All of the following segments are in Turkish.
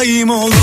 daim olur.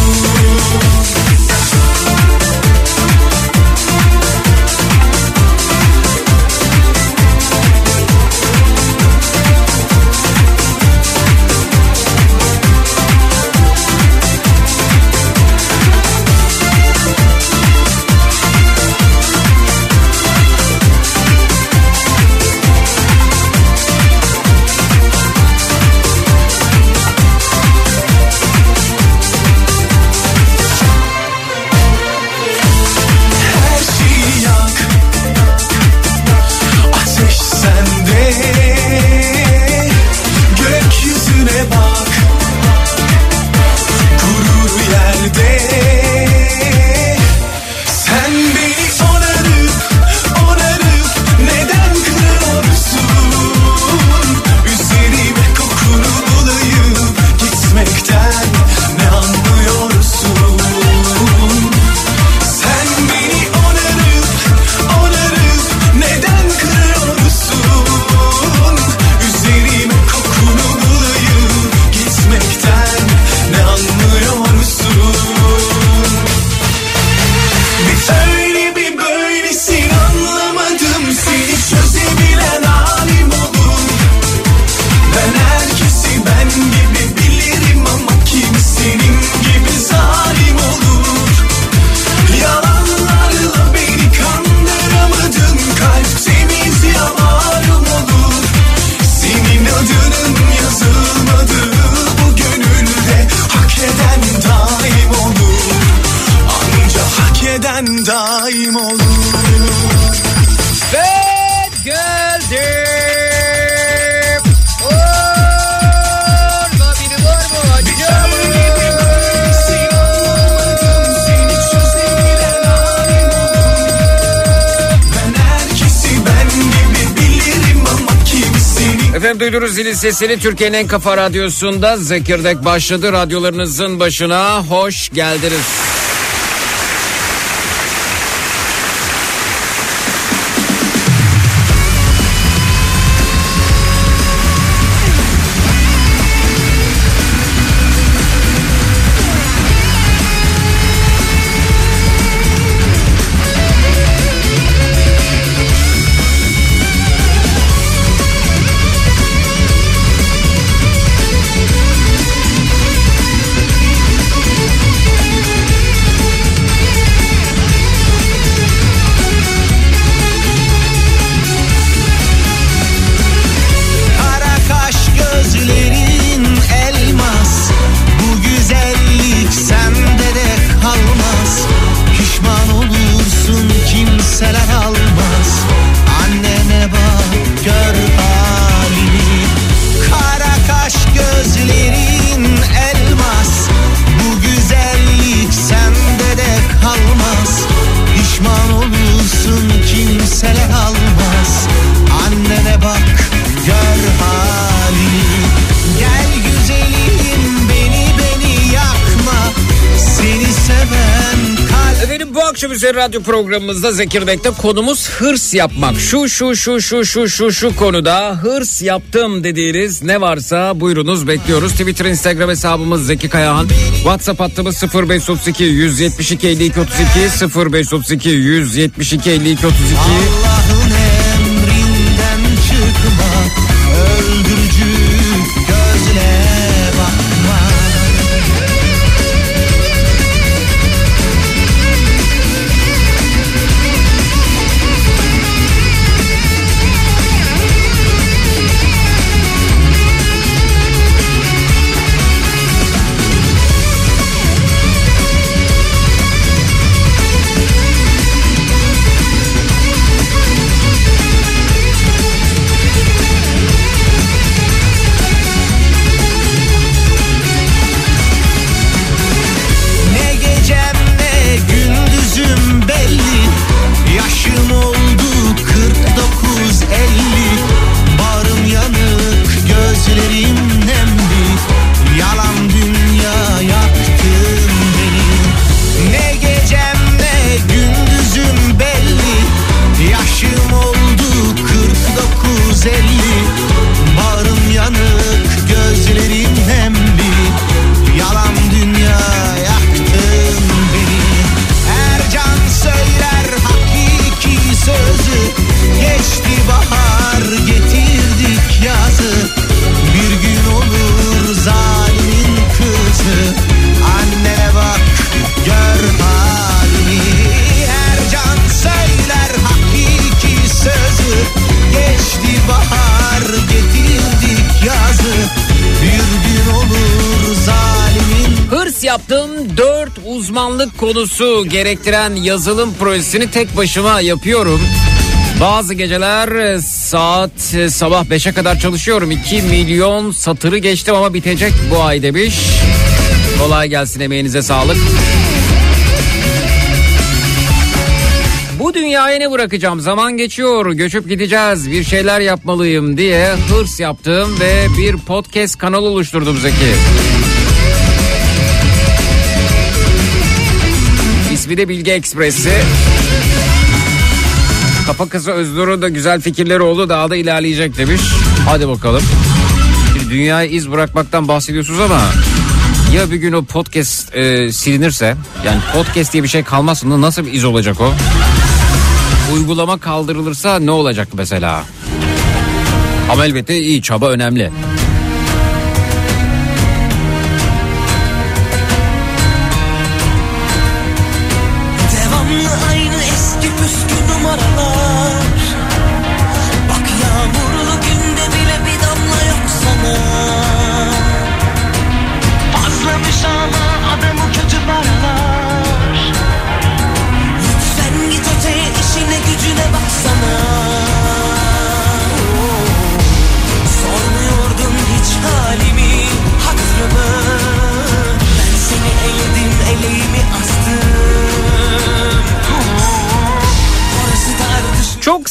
Sesini Türkiye'nin en kafa radyosunda Zekirdek başladı. Radyolarınızın başına hoş geldiniz. Akşamüstü radyo programımızda Zekirdek'te konumuz hırs yapmak. Şu şu şu şu şu şu şu konuda hırs yaptım dediğiniz ne varsa buyurunuz bekliyoruz. Twitter Instagram hesabımız Zeki Kayahan. WhatsApp hattımız 0532 172 52 32 0532 172 52 32. Allah'ın uzmanlık konusu gerektiren yazılım projesini tek başıma yapıyorum. Bazı geceler e, saat e, sabah 5'e kadar çalışıyorum. 2 milyon satırı geçtim ama bitecek bu ay demiş. Kolay gelsin emeğinize sağlık. Bu dünyaya ne bırakacağım? Zaman geçiyor, göçüp gideceğiz, bir şeyler yapmalıyım diye hırs yaptım ve bir podcast kanal oluşturdum Zeki. İsmi de Bilgi Ekspresi. Kafa kızı Öznur'un da güzel fikirleri oldu daha da ilerleyecek demiş. Hadi bakalım. Şimdi dünyaya iz bırakmaktan bahsediyorsunuz ama ya bir gün o podcast e, silinirse yani podcast diye bir şey kalmazsa nasıl bir iz olacak o? Uygulama kaldırılırsa ne olacak mesela? Ama elbette iyi çaba önemli.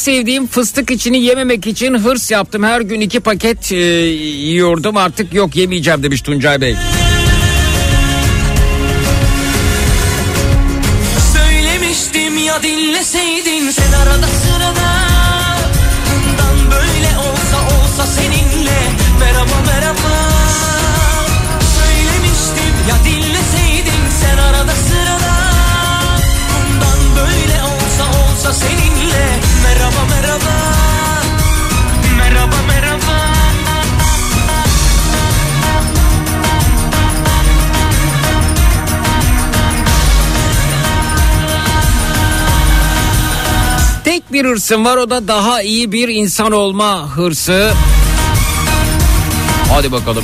Sevdiğim fıstık içini yememek için hırs yaptım. Her gün iki paket e, yiyordum artık yok yemeyeceğim demiş Tuncay Bey. Söylemiştim ya dinleseydin sen arada sırada Bundan böyle olsa olsa seninle bir hırsım var o da daha iyi bir insan olma hırsı. Hadi bakalım.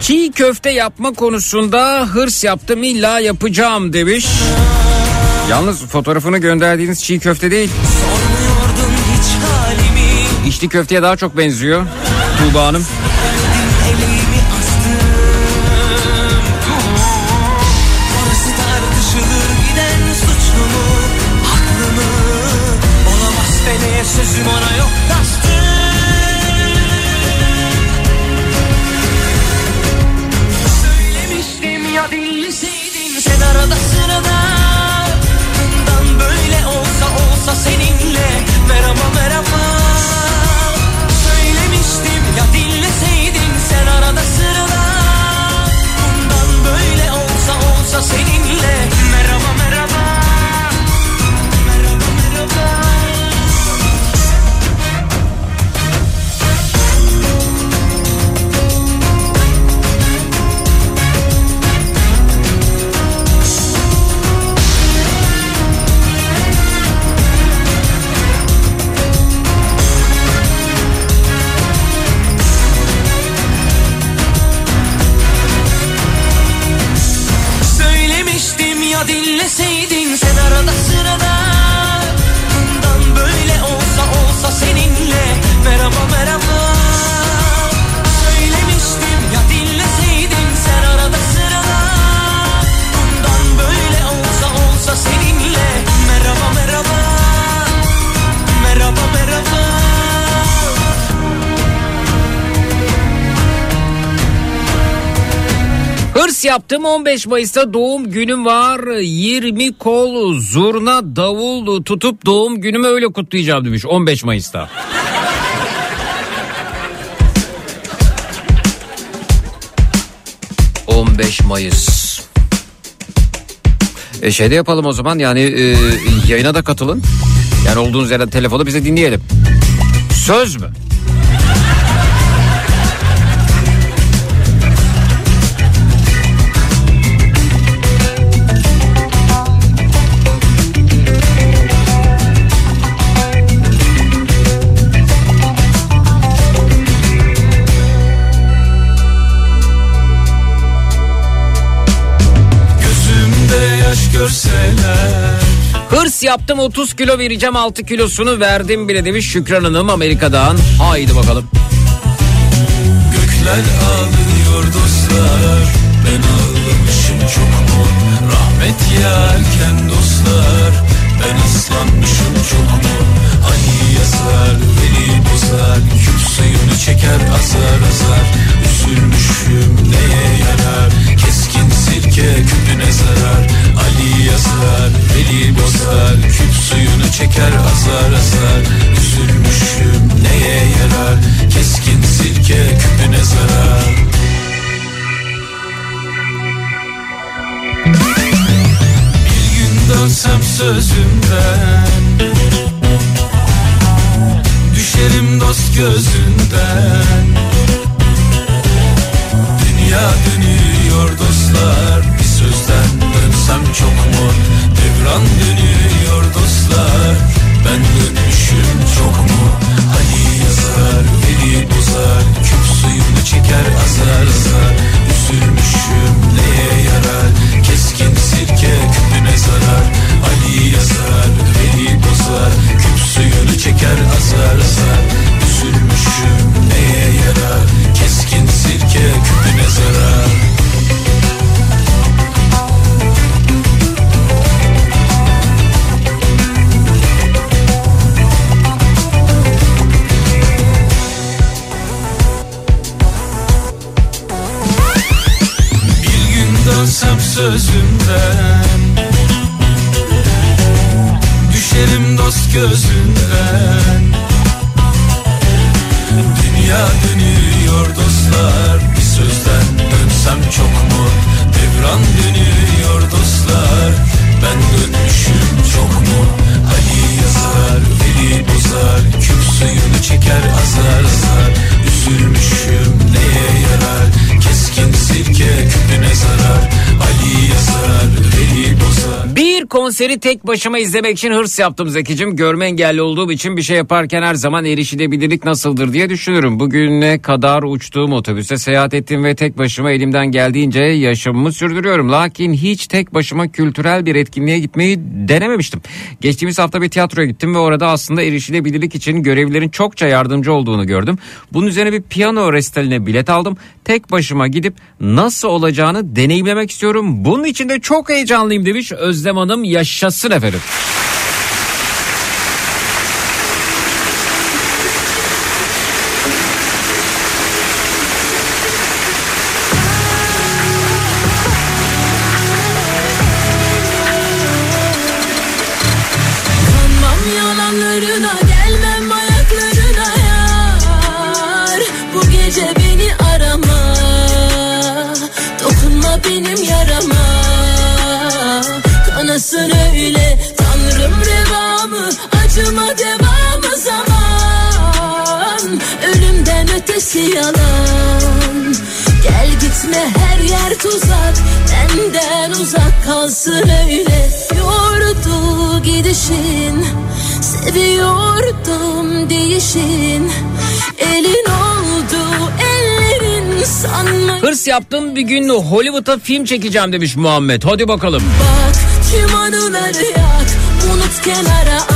Çiğ köfte yapma konusunda hırs yaptım illa yapacağım demiş. Yalnız fotoğrafını gönderdiğiniz çiğ köfte değil. Sormuyordun hiç halimi İçli köfteye daha çok benziyor. Tuğba Hanım. Hırs yaptım 15 Mayıs'ta doğum günüm var. 20 kol zurna davul tutup doğum günümü öyle kutlayacağım demiş 15 Mayıs'ta. ...15 Mayıs... E şeyde yapalım o zaman yani e, yayına da katılın. Yani olduğunuz yerden telefonu bize dinleyelim. Söz mü? Hırs yaptım 30 kilo vereceğim 6 kilosunu verdim bile demiş Şükran Hanım Amerika'dan. Haydi bakalım. Gökler ağlıyor dostlar Ben ağlamışım çok mu Rahmet yerken dostlar Ben ıslanmışım çok mu Hani yazar beni bozar Küp suyunu çeker azar azar Üzülmüşüm neye yarar Keskin sirke küpüne zarar Ali yazar beni bozar Küp suyunu çeker azar azar. Üzülmüşüm neye yarar? Keskin sirke küpüne zarar. Bir gün dönsem sözümden Düşerim dost gözünden. Dünya dönüyor dostlar Can dönüyor dostlar. Ben dönmüşüm çok mu? Ali yazar veri bozar. Küp suyunu çeker azar azar. Üzülmüşüm neye yarar? Keskin sirke küpüne zarar. Ali yazar veri bozar. Küp suyunu çeker azar azar. Üzülmüşüm neye yarar? Keskin sirke küpüne zarar. Konseri tek başıma izlemek için hırs yaptım Zekicim. Görme engelli olduğum için bir şey yaparken her zaman erişilebilirlik nasıldır diye düşünürüm. Bugüne kadar uçtuğum otobüste seyahat ettim ve tek başıma elimden geldiğince yaşamımı sürdürüyorum. Lakin hiç tek başıma kültürel bir etkinliğe gitmeyi denememiştim. Geçtiğimiz hafta bir tiyatroya gittim ve orada aslında erişilebilirlik için görevlilerin çokça yardımcı olduğunu gördüm. Bunun üzerine bir piyano resitaline bilet aldım. Tek başıma gidip nasıl olacağını deneyimlemek istiyorum. Bunun için de çok heyecanlıyım demiş Özlem Hanım yaşasın efendim. Acıma devamı zaman. Ölümden ötesi yalan. Gel gitme her yer tuzak. Benden uzak kalsın öyle. Yordu gidişin Seviyordum değişin. Elin oldu ellerin sanma Hırs yaptım bir gün Hollywood'a film çekeceğim demiş Muhammed. Hadi bakalım. Bak tüm anıları yak Unut kenara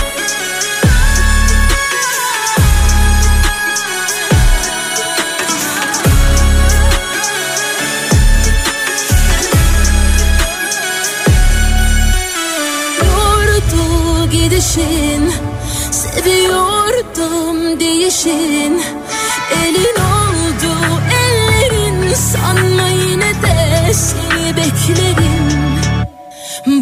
gidişin Seviyordum değişin Elin oldu ellerin Sanma yine de seni beklerim.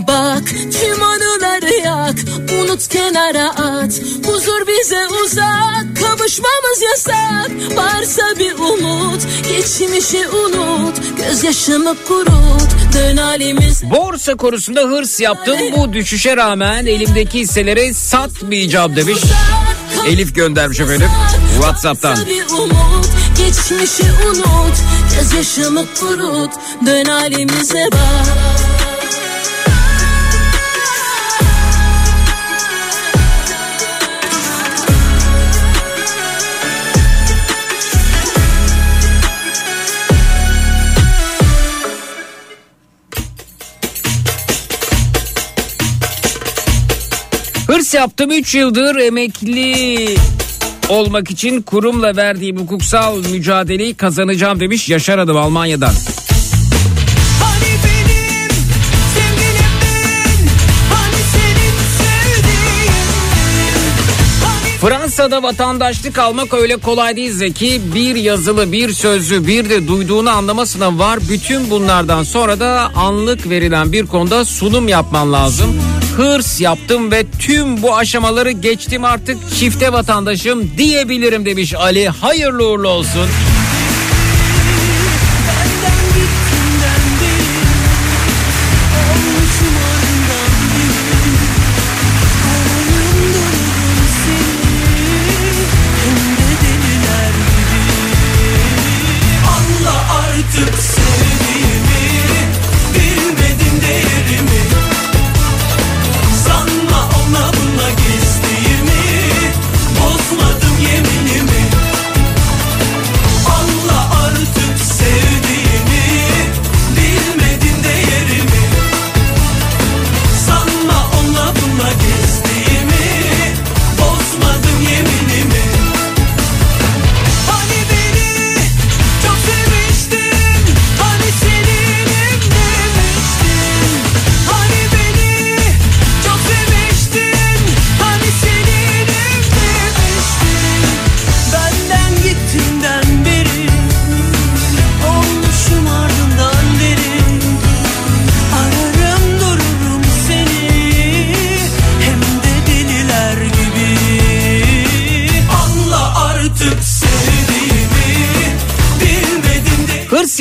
Bak tüm anıları yak Unut kenara at. Huzur bize uzak. Kavuşmamız yasak. Varsa bir umut. Geçmişi unut. Gözyaşımı kurut. Dön halimize Borsa konusunda hırs yaptım. Bu düşüşe rağmen elimdeki hisseleri satmayacağım demiş. Elif göndermiş efendim. WhatsApp'tan. Umut. Geçmişi unut. Gözyaşımı kurut. Dön halimize bak Hırs yaptım 3 yıldır emekli olmak için kurumla verdiğim hukuksal mücadeleyi kazanacağım demiş Yaşar Hanım Almanya'dan. Hani benim Hani Hani Fransa'da vatandaşlık almak öyle kolay değil Zeki. Bir yazılı, bir sözlü, bir de duyduğunu anlama sınavı var. Bütün bunlardan sonra da anlık verilen bir konuda sunum yapman lazım. Hırs yaptım ve tüm bu aşamaları geçtim artık çifte vatandaşım diyebilirim demiş Ali. Hayırlı uğurlu olsun.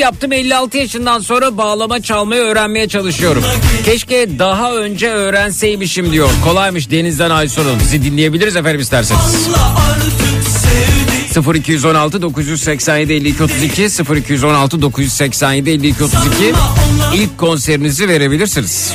Yaptım 56 yaşından sonra bağlama çalmayı öğrenmeye çalışıyorum. Keşke daha önce öğrenseymişim diyor. Kolaymış Deniz'den Aysun'un. Sizi dinleyebiliriz efendim isterseniz. Anla artık sevdiğimi 0216 987 52 32 0216 987 52 32 ilk konserinizi verebilirsiniz.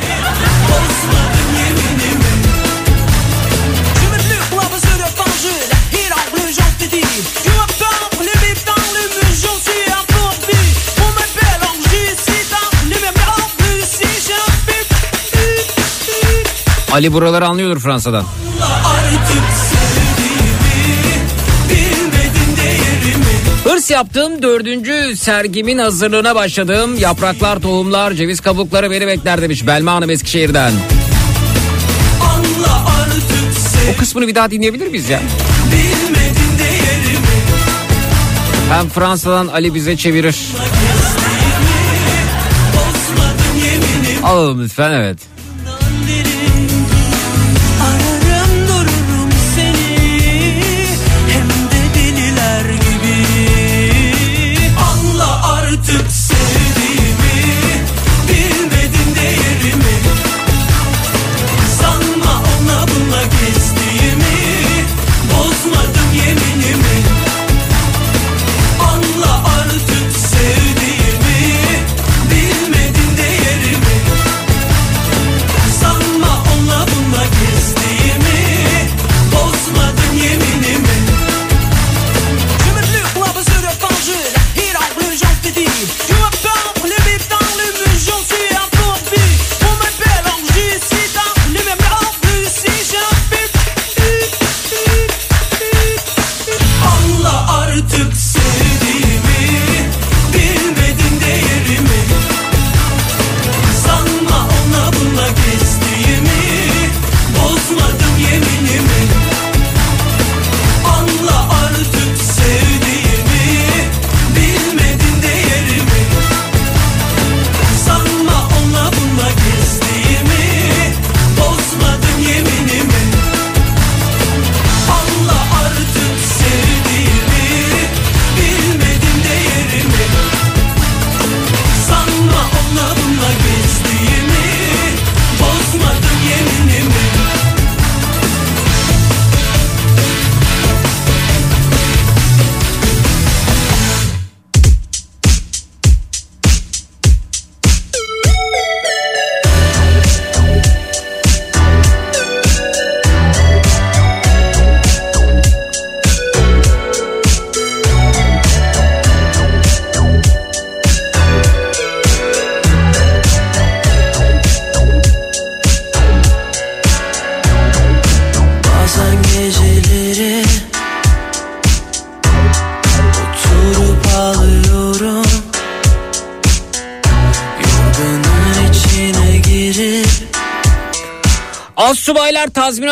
Ali buraları anlıyordur Fransa'dan. Hırs yaptığım dördüncü sergimin hazırlığına başladım. Yapraklar, tohumlar, ceviz kabukları beni bekler demiş Belma Hanım Eskişehir'den. O kısmını bir daha dinleyebilir miyiz ya? Hem Fransa'dan Ali bize çevirir. Alalım lütfen evet. Ararım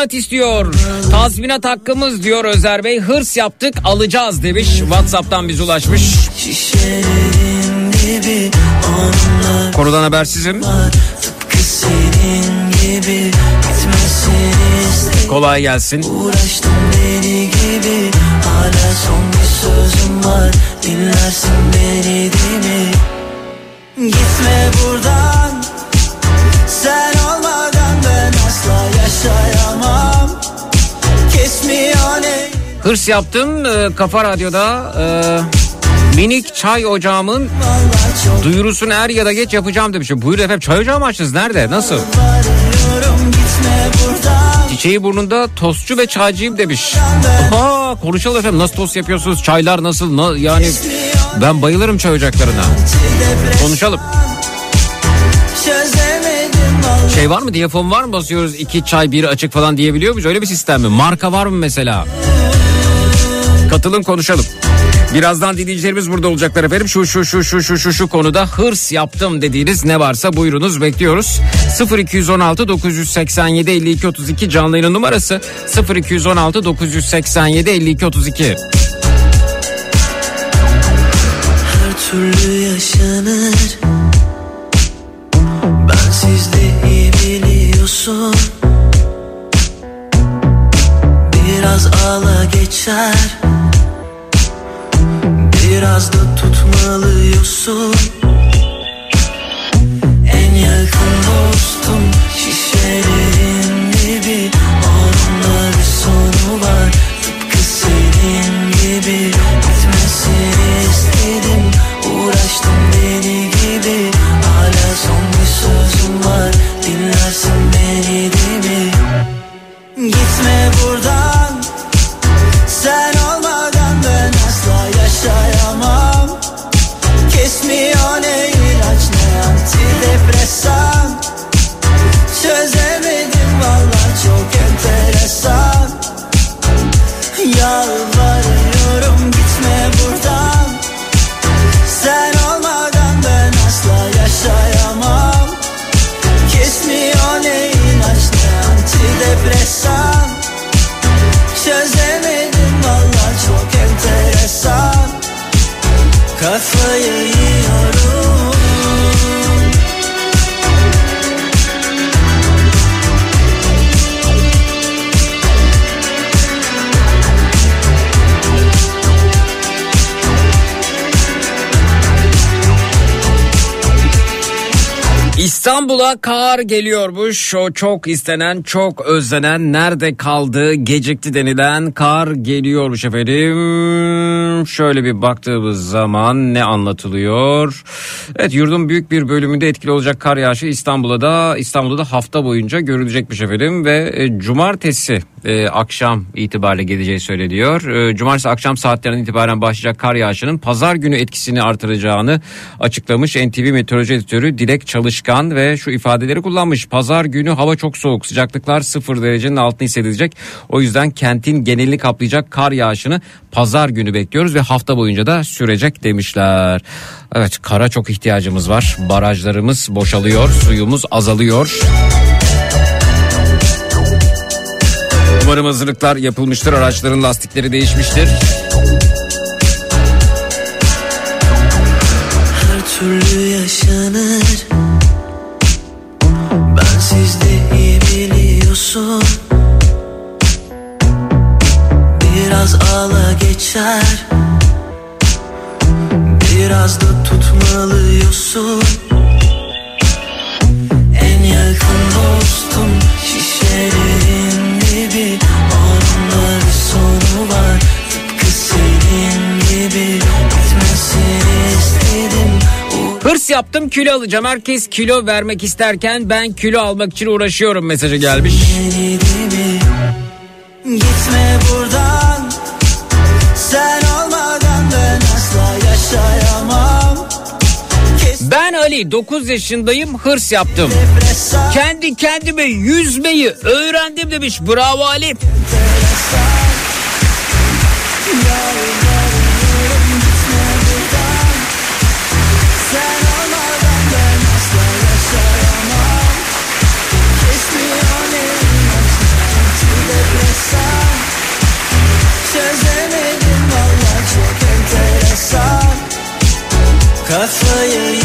tazminat istiyor. Tazminat hakkımız diyor Özer Bey. Hırs yaptık alacağız demiş. Whatsapp'tan bize ulaşmış. Konudan habersizim. Kolay gelsin. Uğraştım deli gibi Hala son bir sözüm var Dinlersin beni değil mi? Gitme buradan Hırs yaptım e, Kafa Radyo'da e, minik çay ocağımın duyurusunu er ya da geç yapacağım demiş. Buyur efendim çay ocağı mı açtınız? Nerede? Nasıl? Çiçeği burnunda tostçu ve çaycıyım demiş. Aa, konuşalım efendim nasıl tost yapıyorsunuz? Çaylar nasıl? Na- yani ben bayılırım çay ocaklarına. Konuşalım. Şey var mı diyafon var mı basıyoruz iki çay biri açık falan diyebiliyor muyuz? Öyle bir sistem mi? Marka var mı mesela? Katılın konuşalım. Birazdan dinleyicilerimiz burada olacaklar efendim. Şu şu şu şu şu şu şu konuda hırs yaptım dediğiniz ne varsa buyurunuz bekliyoruz. 0216 987 52 32 canlı yayın numarası 0216 987 52 32. her türlü yaşanır Ben sizde iyi biliyorsun Biraz ağla geçer Biraz da tutma tutmalıyorsun İstanbul'a kar geliyormuş. O çok istenen, çok özlenen, nerede kaldı, gecikti denilen kar geliyormuş efendim. Şöyle bir baktığımız zaman ne anlatılıyor? Evet yurdun büyük bir bölümünde etkili olacak kar yağışı İstanbul'a da İstanbul'da da hafta boyunca görülecekmiş efendim ve e, cumartesi e, akşam itibariyle geleceği söyleniyor. E, cumartesi akşam saatlerinden itibaren başlayacak kar yağışının pazar günü etkisini artıracağını açıklamış NTV Meteoroloji Editörü Dilek Çalışkan ve şu ifadeleri kullanmış. Pazar günü hava çok soğuk sıcaklıklar sıfır derecenin altını hissedilecek. O yüzden kentin genelini kaplayacak kar yağışını pazar günü bekliyoruz ve hafta boyunca da sürecek demişler. Evet kara çok ihtiyacımız var. Barajlarımız boşalıyor, suyumuz azalıyor. Umarım hazırlıklar yapılmıştır, araçların lastikleri değişmiştir. her türlü yaşanır. Ben sizde iyi biliyorsun. Biraz ağla geçer. Biraz da tutmalıyorsun Hırs yaptım kilo alacağım. Herkes kilo vermek isterken ben kilo almak için uğraşıyorum mesajı gelmiş. Gitme buradan Sen olmadan ben asla yaşayamam Ben Ali 9 yaşındayım hırs yaptım. Kendi kendime yüzmeyi öğrendim demiş. Bravo Ali. Çözemedim valla çok enteresan Kafayı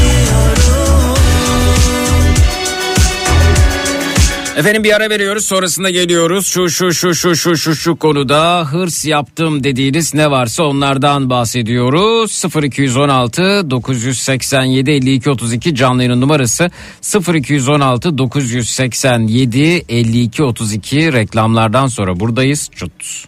Efendim bir ara veriyoruz sonrasında geliyoruz. Şu şu şu şu şu şu şu konuda hırs yaptım dediğiniz ne varsa onlardan bahsediyoruz. 0216 987 52 32 canlı yayın numarası 0216 987 52 32 reklamlardan sonra buradayız. Çut.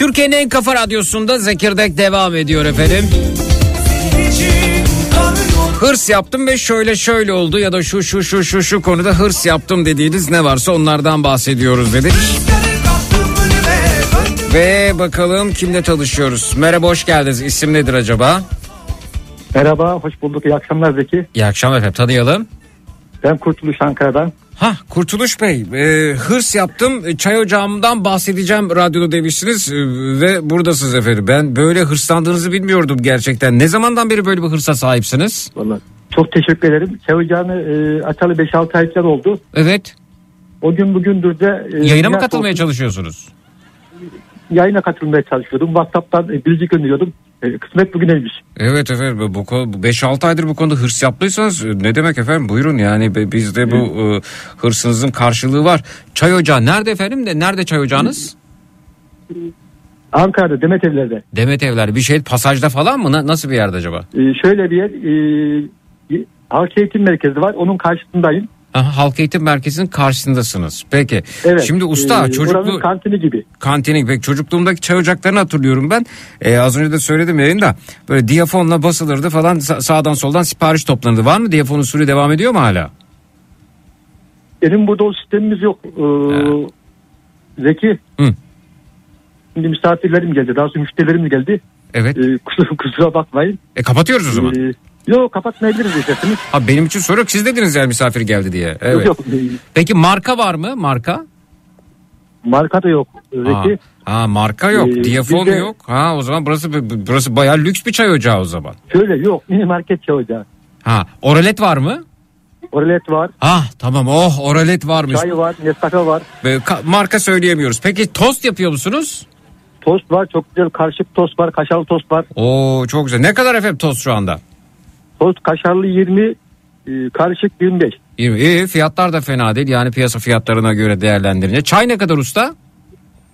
Türkiye'nin en kafa radyosunda Zekirdek devam ediyor efendim. Hırs yaptım ve şöyle şöyle oldu ya da şu şu şu şu şu konuda hırs yaptım dediğiniz ne varsa onlardan bahsediyoruz dedik. Ve bakalım kimle tanışıyoruz. Merhaba hoş geldiniz. İsim nedir acaba? Merhaba, hoş bulduk. İyi akşamlar Zeki. İyi akşamlar efendim tanıyalım. Ben Kurtuluş Ankara'dan. Ha Kurtuluş Bey e, hırs yaptım çay ocağımdan bahsedeceğim radyoda demiştiniz e, ve buradasınız efendim. Ben böyle hırslandığınızı bilmiyordum gerçekten. Ne zamandan beri böyle bir hırsa sahipsiniz? Vallahi çok teşekkür ederim. Çay ocağını e, açalı 5-6 aylar oldu. Evet. O gün bugündür de... E, Yayına mı katılmaya olsun- çalışıyorsunuz? Yayına katılmaya çalışıyordum. WhatsApp'tan e, bilgi gönderiyordum. E, kısmet bugüneymiş. Evet efendim bu konu 5-6 aydır bu konuda hırs yaptıysanız e, ne demek efendim buyurun yani bizde bu e, hırsınızın karşılığı var. Çay ocağı nerede efendim de nerede çay ocağınız? Ankara'da Demet Evler'de. Demet Evler bir şey pasajda falan mı Na- nasıl bir yerde acaba? E, şöyle bir yer... E, Halk Eğitim Merkezi var. Onun karşısındayım. Aha, Halk Eğitim Merkezi'nin karşısındasınız. Peki. Evet. Şimdi usta E, çocuklu kantini gibi. kantini pek çocukluğumdaki çay ocaklarını hatırlıyorum ben. Ee, az önce de söyledim yayında. Böyle diyafonla basılırdı falan sa- sağdan soldan sipariş toplanırdı. Var mı diyafon usulü devam ediyor mu hala? Benim burada o sistemimiz yok. E, Zeki. Hı. Şimdi misafirlerim geldi. Daha sonra müşterilerim geldi. Evet. E, kusura, kusura bakmayın. E kapatıyoruz o zaman. Ee, yok kapatmayabiliriz isterseniz. Ha benim için soru yok. Siz dediniz yani misafir geldi diye. Evet. Yok, yok. Peki marka var mı? Marka? Marka da yok. Ha, Zeki. ha marka yok. Ee, Diyafon de- yok. Ha o zaman burası burası bayağı lüks bir çay ocağı o zaman. Şöyle yok mini market çay ocağı. Ha oralet var mı? Oralet var. Ha tamam oh oralet varmış. Çay var. Nescafe var. Ve ka- marka söyleyemiyoruz. Peki tost yapıyor musunuz? Tost var. Çok güzel karışık tost var. Kaşarlı tost var. Oo çok güzel. Ne kadar efendim tost şu anda? Tost kaşarlı 20 e, karışık 25. İyi, iyi fiyatlar da fena değil. Yani piyasa fiyatlarına göre değerlendirince. Çay ne kadar usta?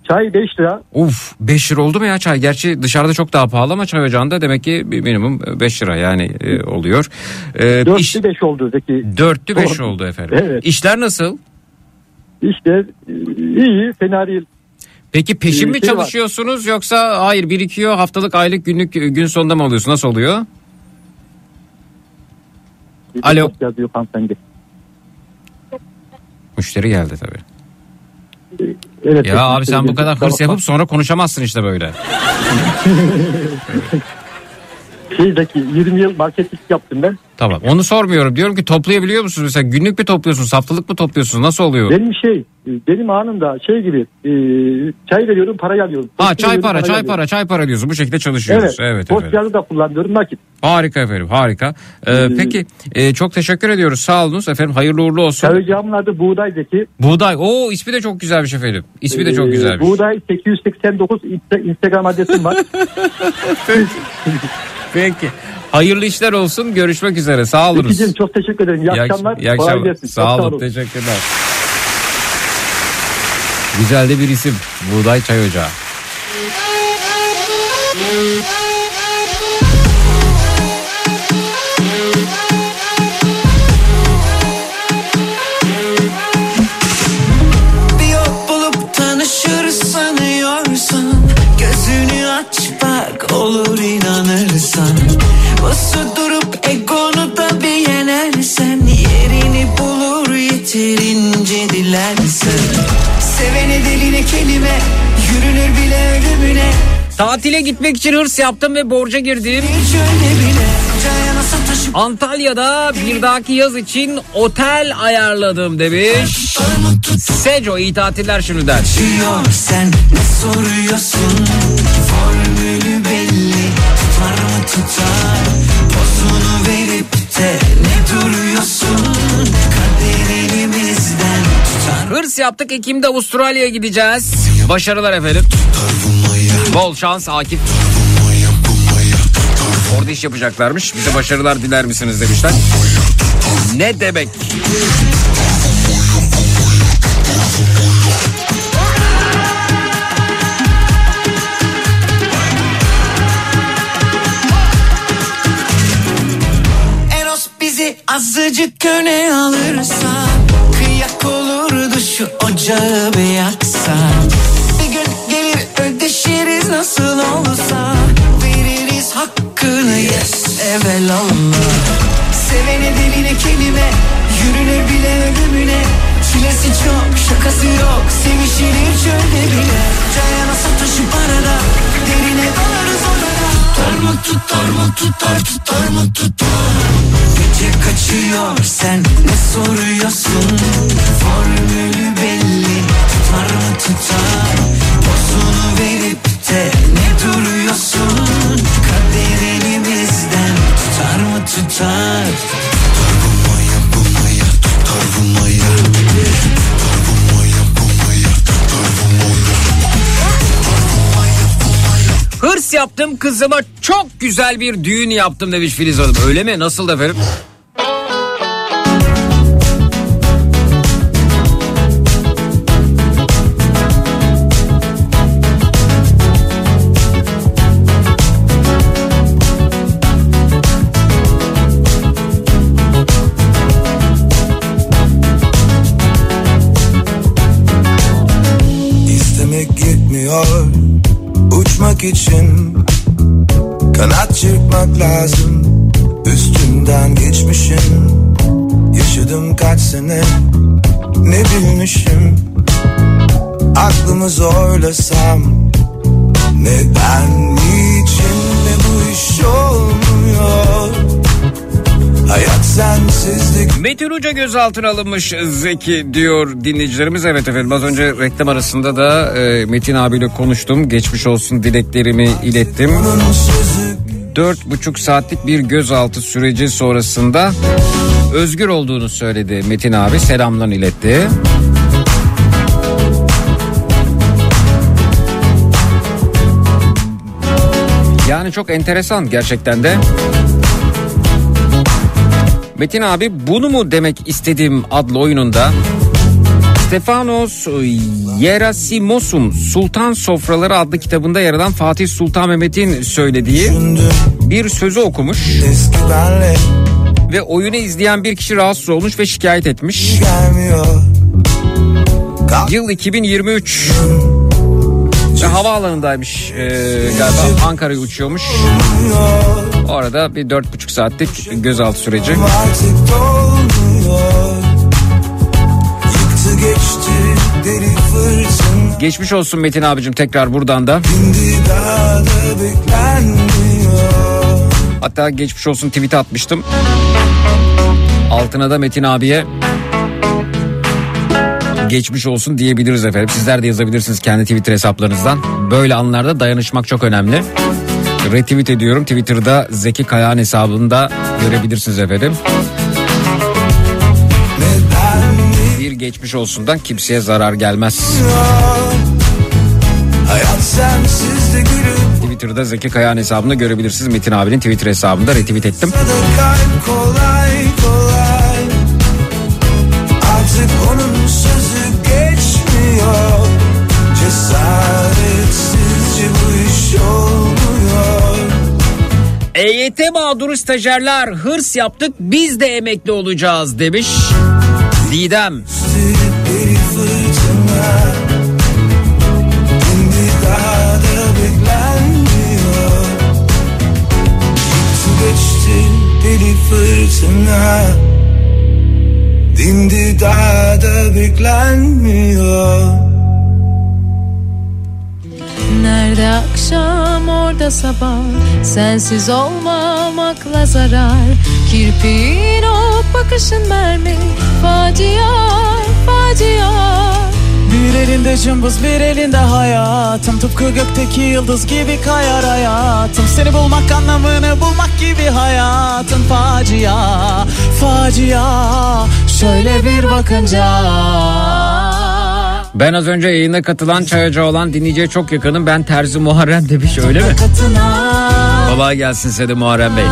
Çay 5 lira. Uf 5 lira oldu mu ya çay? Gerçi dışarıda çok daha pahalı ama çay ocağında demek ki bir minimum 5 lira yani e, oluyor. E, 4'lü iş, 5 oldu Zeki. dörtlü 5 Doğru. oldu efendim. Evet. İşler nasıl? İşte e, iyi fena değil. Peki peşin Ee, mi şey var. çalışıyorsunuz yoksa hayır birikiyor haftalık aylık günlük gün sonunda mı alıyorsun? Nasıl oluyor? Alo. tost Yazıyor hanımefendi. Müşteri geldi tabii. Evet, Ya abi sen bu kadar hırs yapıp sonra konuşamazsın işte böyle. Şeydeki 20 yıl marketlik yaptım ben. Tamam onu sormuyorum. Diyorum ki toplayabiliyor musunuz? Mesela günlük mü topluyorsunuz? Haftalık mı topluyorsunuz? Nasıl oluyor? Benim şey benim anımda şey gibi e, çay veriyorum parayı alıyorum. Ha çay veriyorum, para çay alıyorum. para çay para diyorsun. Bu şekilde çalışıyoruz. Evet. Evet, Post da kullanıyorum nakit. Harika efendim harika. Ee, Ee, peki e, çok teşekkür ediyoruz. Sağ olunuz efendim. Hayırlı uğurlu olsun. Çay ocağımın adı Buğday Zeki. Buğday. Oo ismi de çok güzelmiş efendim. İsmi de çok Ee, güzelmiş. Buğday 889 insta- Instagram adresim var. Peki. Hayırlı işler olsun. Görüşmek üzere. Sağ olunuz. Zekicim çok teşekkür ederim. İyi, İyi ak- akşamlar. iyi akşamlar. gelsin. Sağ Çok olun. Teşekkürler. Güzel de bir isim. Buğday Çay Ocağı. Olur inanırsan Bası durup egonu da bir yenersen Yerini bulur yeterince dilersen Sevene diline kelime Yürünür bile ölümüne Tatile gitmek için hırs yaptım ve borca girdim. Antalya'da bir dahaki yaz için otel ayarladım demiş. Seco iyi tatiller şimdiden. Sen ne soruyorsun tutar Pozunu verip de ne duruyorsun Kader elimizden tutar Hırs yaptık Ekim'de Avustralya'ya gideceğiz. Başarılar efendim. Bol şans Akif. Orada iş yapacaklarmış. Bize başarılar diler misiniz demişler. Ne demek? Azıcık öne alırsa Kıyak olurdu şu ocağı bir yaksa. Bir gün gelir ödeşiriz nasıl olsa Veririz hakkını yes evelallah. Sevene diline kelime Yürünür bile ölümüne Çilesi çok şakası yok Sevişilir çölde bile. Cayana sataşı parada Derine dalarız odada Tutar mı tutar mı tutar tutar mı tutar? Gece kaçıyor sen ne soruyorsun? Formülü belli tutar mı tutar? Pozunu verip de ne duruyorsun? Kader elimizden tutar mı tutar yaptım kızıma çok güzel bir düğün yaptım demiş Filiz Hanım. Öyle mi? Nasıl efendim? Çırpmak lazım Üstünden geçmişim Yaşadım kaç sene Ne bilmişim Aklımı zorlasam Neden niçin de bu iş olmuyor Hayat sensizlik Metin Uca gözaltına alınmış Zeki diyor dinleyicilerimiz. Evet efendim az önce reklam arasında da e, Metin abiyle konuştum. Geçmiş olsun dileklerimi ilettim. Onun sözü Dört buçuk saatlik bir gözaltı süreci sonrasında özgür olduğunu söyledi Metin abi selamlarını iletti. Yani çok enteresan gerçekten de. Metin abi bunu mu demek istedim adlı oyununda Stefanos Yerasimosum Sultan Sofraları adlı kitabında yer alan Fatih Sultan Mehmet'in söylediği bir sözü okumuş ve oyunu izleyen bir kişi rahatsız olmuş ve şikayet etmiş. Yıl 2023 ve havaalanındaymış ee, galiba Ankara'ya uçuyormuş. O arada bir dört buçuk saatlik gözaltı süreci. Geçti deli fırtına Geçmiş olsun Metin abicim tekrar buradan da. Şimdi daha da beklenmiyor Hatta geçmiş olsun tweet atmıştım. Altına da Metin abiye geçmiş olsun diyebiliriz efendim. Sizler de yazabilirsiniz kendi Twitter hesaplarınızdan. Böyle anlarda dayanışmak çok önemli. Retweet ediyorum. Twitter'da Zeki Kayağan hesabında görebilirsiniz efendim. Geçmiş olsundan kimseye zarar gelmez. Twitter'da Zeki Kayağan hesabında görebilirsiniz. Metin abinin Twitter hesabında retweet ettim. kolay kolay Artık onun sözü geçmiyor Cesaretsizce bu iş olmuyor EYT mağduru stajyerler hırs yaptık biz de emekli olacağız demiş. Didem. Bir fırtına. Şimdi daha da beklenmiyor. Yıktı geçti deli fırtına. Dindi daha da beklenmiyor Nerede akşam orada sabah. Sensiz olmamakla zarar. Kirpiğin o bakışın mermi. Facia, facia. Bir elinde cımbız bir elinde hayatım. Tıpkı gökteki yıldız gibi kayar hayatım. Seni bulmak anlamını bulmak gibi hayatın Facia, facia. Şöyle bir bakınca Ben az önce yayına katılan çayacı olan dinleyiciye çok yakınım. Ben Terzi Muharrem demiş öyle mi? Kolay gelsin size de Muharrem Bey.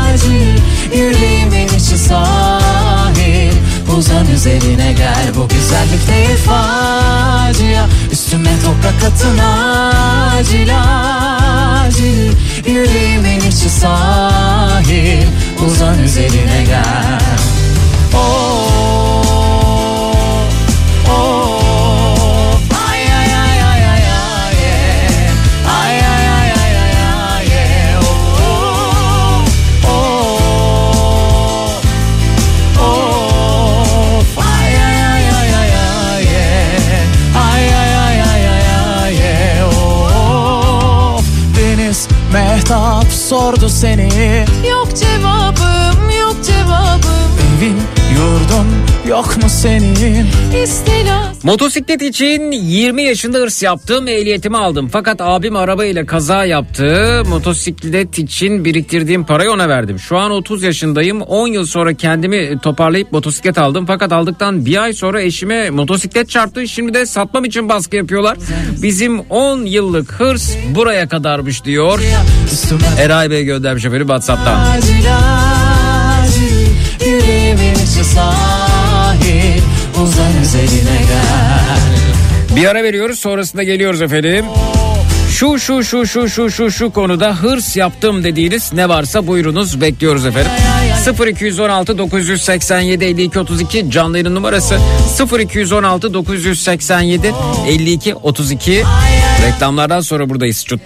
Yüreğimin içi sahil Uzan üzerine gel bu güzellik değil facia Üstüme toprak atın acil acil Yüreğimin içi sahil Uzan üzerine gel Oh, Mehtap sordu seni. Yok cevabım yok cevabım. Evin yurdun yok mu senin İstila Motosiklet için 20 yaşında hırs yaptım ehliyetimi aldım. Fakat abim arabayla kaza yaptı. Motosiklet için biriktirdiğim parayı ona verdim. Şu an 30 yaşındayım. 10 yıl sonra kendimi toparlayıp motosiklet aldım. Fakat aldıktan bir ay sonra eşime motosiklet çarptı. Şimdi de satmam için baskı yapıyorlar. Bizim 10 yıllık hırs buraya kadarmış diyor. Eray Bey göndermiş efendim Whatsapp'tan. acil İçi sahil Uzan üzerine gel Bir ara veriyoruz sonrasında geliyoruz efendim. Şu şu şu şu şu şu şu konuda hırs yaptım dediğiniz ne varsa buyurunuz bekliyoruz efendim. 0216 987 52 32 canlı yayın numarası 0216 987 52 32 reklamlardan sonra buradayız çut.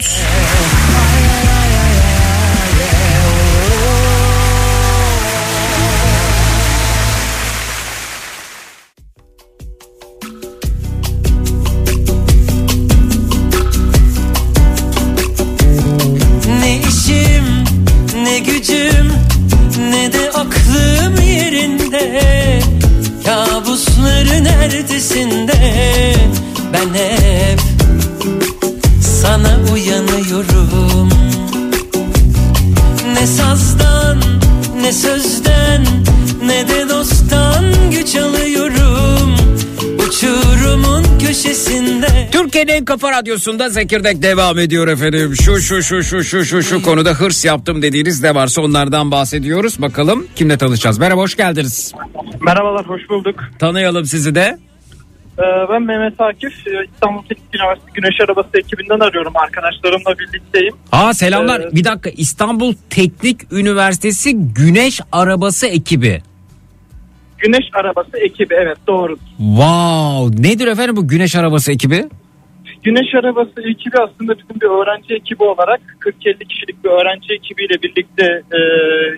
Kafa radyosunda Zekirdek devam ediyor efendim. Şu şu şu şu şu şu şu konuda hırs yaptım dediğiniz ne varsa onlardan bahsediyoruz. Bakalım kimle tanışacağız. Merhaba hoş geldiniz. Merhabalar, hoş bulduk. Tanıyalım sizi de. Ee, ben Mehmet Akif, Ee, İstanbul Teknik Üniversitesi Güneş Arabası ekibinden arıyorum. Arkadaşlarımla birlikteyim. Aa selamlar. Evet. Bir dakika İstanbul Teknik Üniversitesi Güneş Arabası ekibi. Güneş Arabası ekibi, evet doğru. Wow. Nedir efendim bu Güneş Arabası ekibi? Güneş Arabası ekibi aslında bizim bir öğrenci ekibi olarak 40-50 kişilik bir öğrenci ekibiyle birlikte e,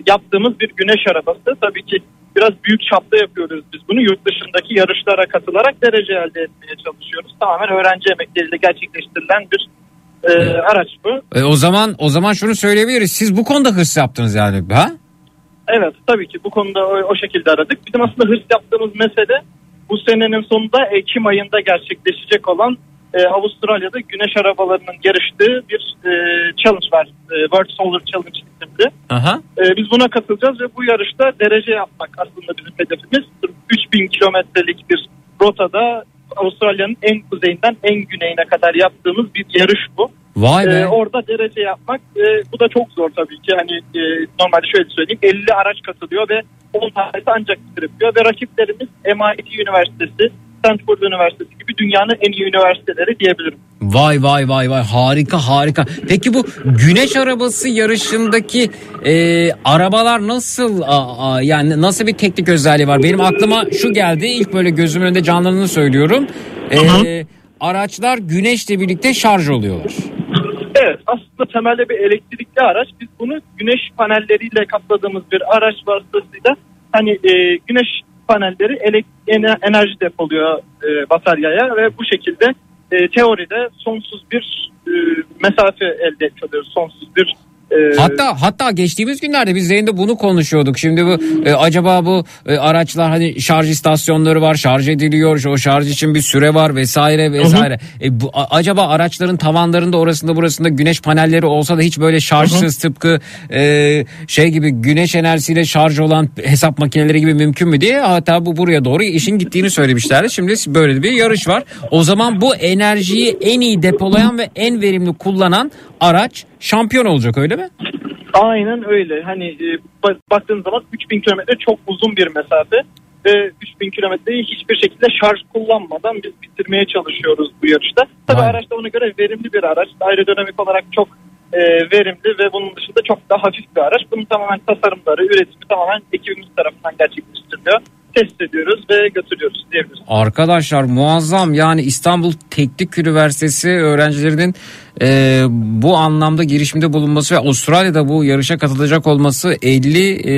yaptığımız bir güneş arabası. Tabii ki biraz büyük çapta yapıyoruz biz bunu. Yurt dışındaki yarışlara katılarak derece elde etmeye çalışıyoruz. Tamamen öğrenci emekleriyle gerçekleştirilen bir e, araç bu. E, o zaman o zaman şunu söyleyebiliriz. Siz bu konuda hırs yaptınız yani. Ha? Evet tabii ki bu konuda o, o şekilde aradık. Bizim aslında hırs yaptığımız mesele bu senenin sonunda Ekim ayında gerçekleşecek olan e, Avustralya'da güneş arabalarının yarıştığı bir e, challenge var. E, World Solar Challenge isimli. Aha. E, biz buna katılacağız ve bu yarışta derece yapmak aslında bizim hedefimiz. 3000 kilometrelik bir rotada Avustralya'nın en kuzeyinden en güneyine kadar yaptığımız bir yarış bu. Vay be. Ee, orada derece yapmak e, bu da çok zor tabii ki. Hani e, normalde şöyle söyleyeyim 50 araç katılıyor ve 10 tanesi ancak bitirebiliyor ve rakiplerimiz MIT Üniversitesi, Stanford Üniversitesi gibi dünyanın en iyi üniversiteleri diyebilirim. Vay vay vay vay harika harika. Peki bu güneş arabası yarışındaki e, arabalar nasıl a, a, yani nasıl bir teknik özelliği var? Benim aklıma şu geldi ilk böyle gözümün önünde canlandığını söylüyorum. E, araçlar güneşle birlikte şarj oluyorlar. Evet aslında temelde bir elektrikli araç. Biz bunu güneş panelleriyle kapladığımız bir araç vasıtasıyla hani e, güneş panelleri elek- ene- enerji depoluyor e, bataryaya ve bu şekilde e, teoride sonsuz bir e, mesafe elde etmiş oluyoruz. Sonsuz bir e, Hatta hatta geçtiğimiz günlerde biz yayında bunu konuşuyorduk. Şimdi bu e, acaba bu e, araçlar hani şarj istasyonları var, şarj ediliyor, o şarj için bir süre var vesaire vesaire. E, bu a- acaba araçların tavanlarında orasında burasında güneş panelleri olsa da hiç böyle şarjsız tıpkı e, şey gibi güneş enerjisiyle şarj olan hesap makineleri gibi mümkün mü diye hatta bu buraya doğru işin gittiğini söylemişlerdi. Şimdi böyle bir yarış var. O zaman bu enerjiyi en iyi depolayan ve en verimli kullanan araç şampiyon olacak öyle mi? Aynen öyle. Hani e, ba- baktığınız zaman 3000 kilometre çok uzun bir mesafe ve 3000 kilometreyi hiçbir şekilde şarj kullanmadan biz bitirmeye çalışıyoruz bu yarışta. Tabii araç da ona göre verimli bir araç. Aerodinamik olarak çok e, verimli ve bunun dışında çok daha hafif bir araç. Bunun tamamen tasarımları, üretimi tamamen ekibimiz tarafından gerçekleştiriliyor. Test ediyoruz ve götürüyoruz diyebiliriz. Arkadaşlar muazzam yani İstanbul Teknik Üniversitesi öğrencilerinin e, bu anlamda girişimde bulunması ve Avustralya'da bu yarışa katılacak olması 50 e,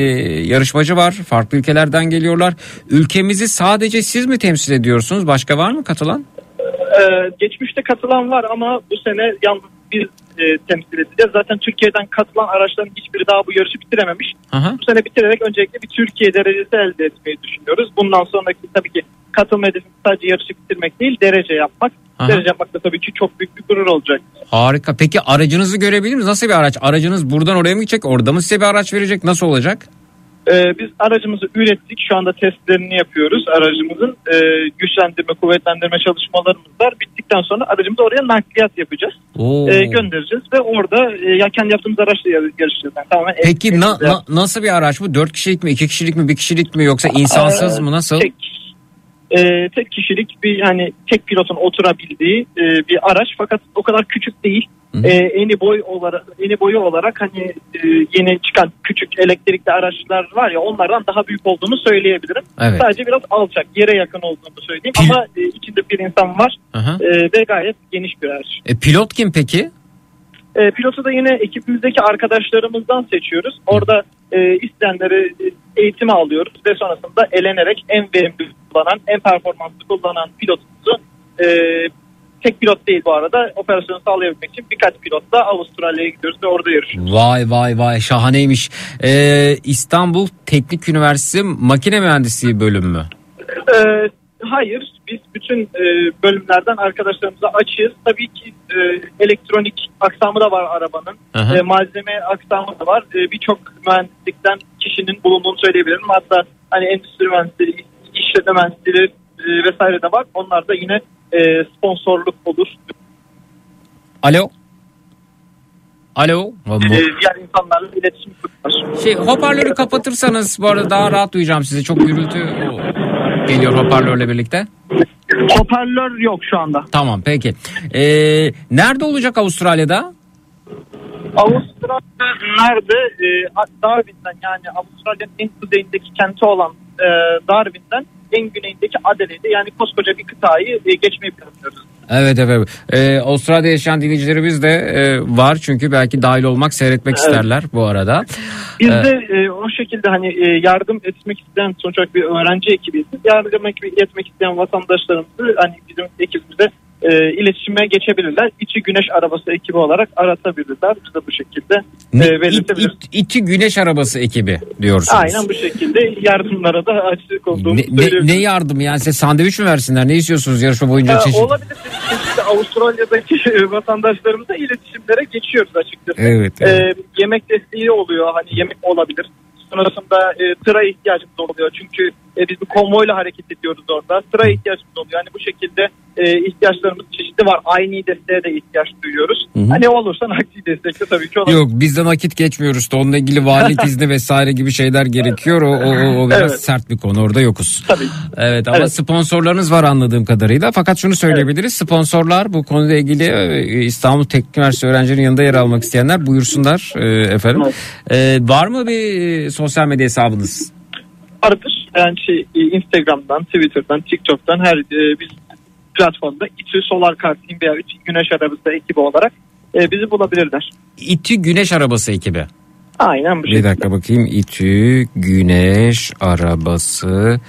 yarışmacı var. Farklı ülkelerden geliyorlar. Ülkemizi sadece siz mi temsil ediyorsunuz? Başka var mı katılan? Ee, geçmişte katılan var ama bu sene yalnız biz e, temsil edeceğiz. Zaten Türkiye'den katılan araçların hiçbiri daha bu yarışı bitirememiş. Aha. Bu sene bitirerek öncelikle bir Türkiye derecesi elde etmeyi düşünüyoruz. Bundan sonraki tabii ki katılma hedefimiz sadece yarışı bitirmek değil derece yapmak. Aha. Derece yapmak da tabii ki çok büyük bir gurur olacak. Harika. Peki aracınızı görebilir miyiz? Nasıl bir araç? Aracınız buradan oraya mı gidecek? Orada mı size bir araç verecek? Nasıl olacak? Ee, biz aracımızı ürettik. Şu anda testlerini yapıyoruz. Aracımızın e, güçlendirme, kuvvetlendirme çalışmalarımız var. Bittikten sonra aracımızı oraya nakliyat yapacağız. Oo. E, göndereceğiz ve orada e, ya kendi yaptığımız araçla yar- yarışacağız. Yani tamamen Peki el- na- elimizle na- nasıl bir araç bu? 4 kişilik mi, 2 kişilik mi, 1 kişilik mi yoksa insansız Ee, mı? Nasıl? Tek, e, tek kişilik bir hani tek pilotun oturabildiği e, bir araç fakat o kadar küçük değil. Hı hı. E, eni boy olarak eni boyu olarak hani e, yeni çıkan küçük elektrikli araçlar var ya onlardan daha büyük olduğunu söyleyebilirim. Evet. Sadece biraz alçak, yere yakın olduğunu söyleyeyim Pil- ama e, içinde bir insan var Aha. e, ve gayet geniş bir araç. E, pilot kim peki? E, pilotu da yine ekibimizdeki arkadaşlarımızdan seçiyoruz. Orada e, isteyenleri e, eğitime alıyoruz ve sonrasında elenerek en verimli kullanan, en performanslı kullanan pilotumuzu e, tek pilot değil bu arada operasyonu sağlayabilmek için birkaç pilotla Avustralya'ya gidiyoruz ve orada yarışıyoruz. Vay vay vay şahaneymiş. Ee, İstanbul Teknik Üniversitesi Makine Mühendisliği bölümü mü? E, hayır biz bütün e, bölümlerden arkadaşlarımıza açığız. Tabii ki e, elektronik aksamı da var arabanın. Aha. E, malzeme aksamı da var. E, Birçok mühendislikten kişinin bulunduğunu söyleyebilirim. Hatta hani endüstri mühendisleri, işletme mühendisleri vesaire de var. Onlar da yine e, sponsorluk olur. Alo? Alo? E, diğer insanlarla iletişim kurulur. Şey hoparlörü kapatırsanız bu arada daha rahat duyacağım sizi. Çok gürültü geliyor hoparlörle birlikte. Hoparlör yok şu anda. Tamam peki. Ee, nerede olacak Avustralya'da? Avustralya nerede? E, Darwin'den yani Avustralya'nın en kuzeyindeki kenti olan e, Darwin'den en güneyindeki Adelaide'de yani koskoca bir kıtayı e, geçmeyi planlıyoruz. Evet evet. Ee, Avustralya'da yaşayan dinleyicilerimiz de e, var çünkü belki dahil olmak seyretmek Evet. isterler bu arada. Biz Evet. de e, o şekilde hani e, yardım etmek isteyen sonuç olarak bir öğrenci ekibiyiz. Yardım etmek isteyen vatandaşlarımızı hani bizim ekibimize e, iletişime geçebilirler. İçi Güneş Arabası ekibi olarak aratabilirler. Biz de bu şekilde e, belirtebiliriz. it, iti güneş arabası ekibi diyorsunuz. Aynen bu şekilde yardımlara da açık olduğumuzu Ne, ne, ne yardım yani size sandviç mi versinler ne istiyorsunuz yarışma boyunca çeşit? olabilir. Biz Avustralya'daki vatandaşlarımızla iletişimlere geçiyoruz açıkçası. Evet, Ee, evet. yemek desteği oluyor. Hani yemek olabilir. Sonrasında e, tıra ihtiyacımız oluyor. Çünkü e, biz bir konvoyla hareket ediyoruz orada. Tıra ihtiyacımız oluyor. Hani bu şekilde e, ihtiyaçlarımız çeşitli var. Aynı desteğe de ihtiyaç duyuyoruz. Hı hı. Hani olursa nakdi destek de tabii ki olabilir. Yok bizde nakit geçmiyoruz da onunla ilgili valilik izni vesaire gibi şeyler gerekiyor. O, o, o, biraz Evet. sert bir konu orada yokuz. Tabii. Evet ama Evet. sponsorlarınız var anladığım kadarıyla. Fakat şunu söyleyebiliriz. Sponsorlar bu konuyla ilgili e, İstanbul Teknik Üniversitesi öğrencilerinin yanında yer almak isteyenler buyursunlar e, efendim. E, var mı bir e, sosyal medya hesabınız? vardır. Yani şey, Instagram'dan, Twitter'dan, TikTok'tan her e, biz platformda İTÜ Solar Kart veya İTÜ Güneş Arabası ekibi olarak e, bizi bulabilirler. İTÜ Güneş Arabası ekibi. Aynen bu Bir şekilde. dakika bakayım. İTÜ Güneş Arabası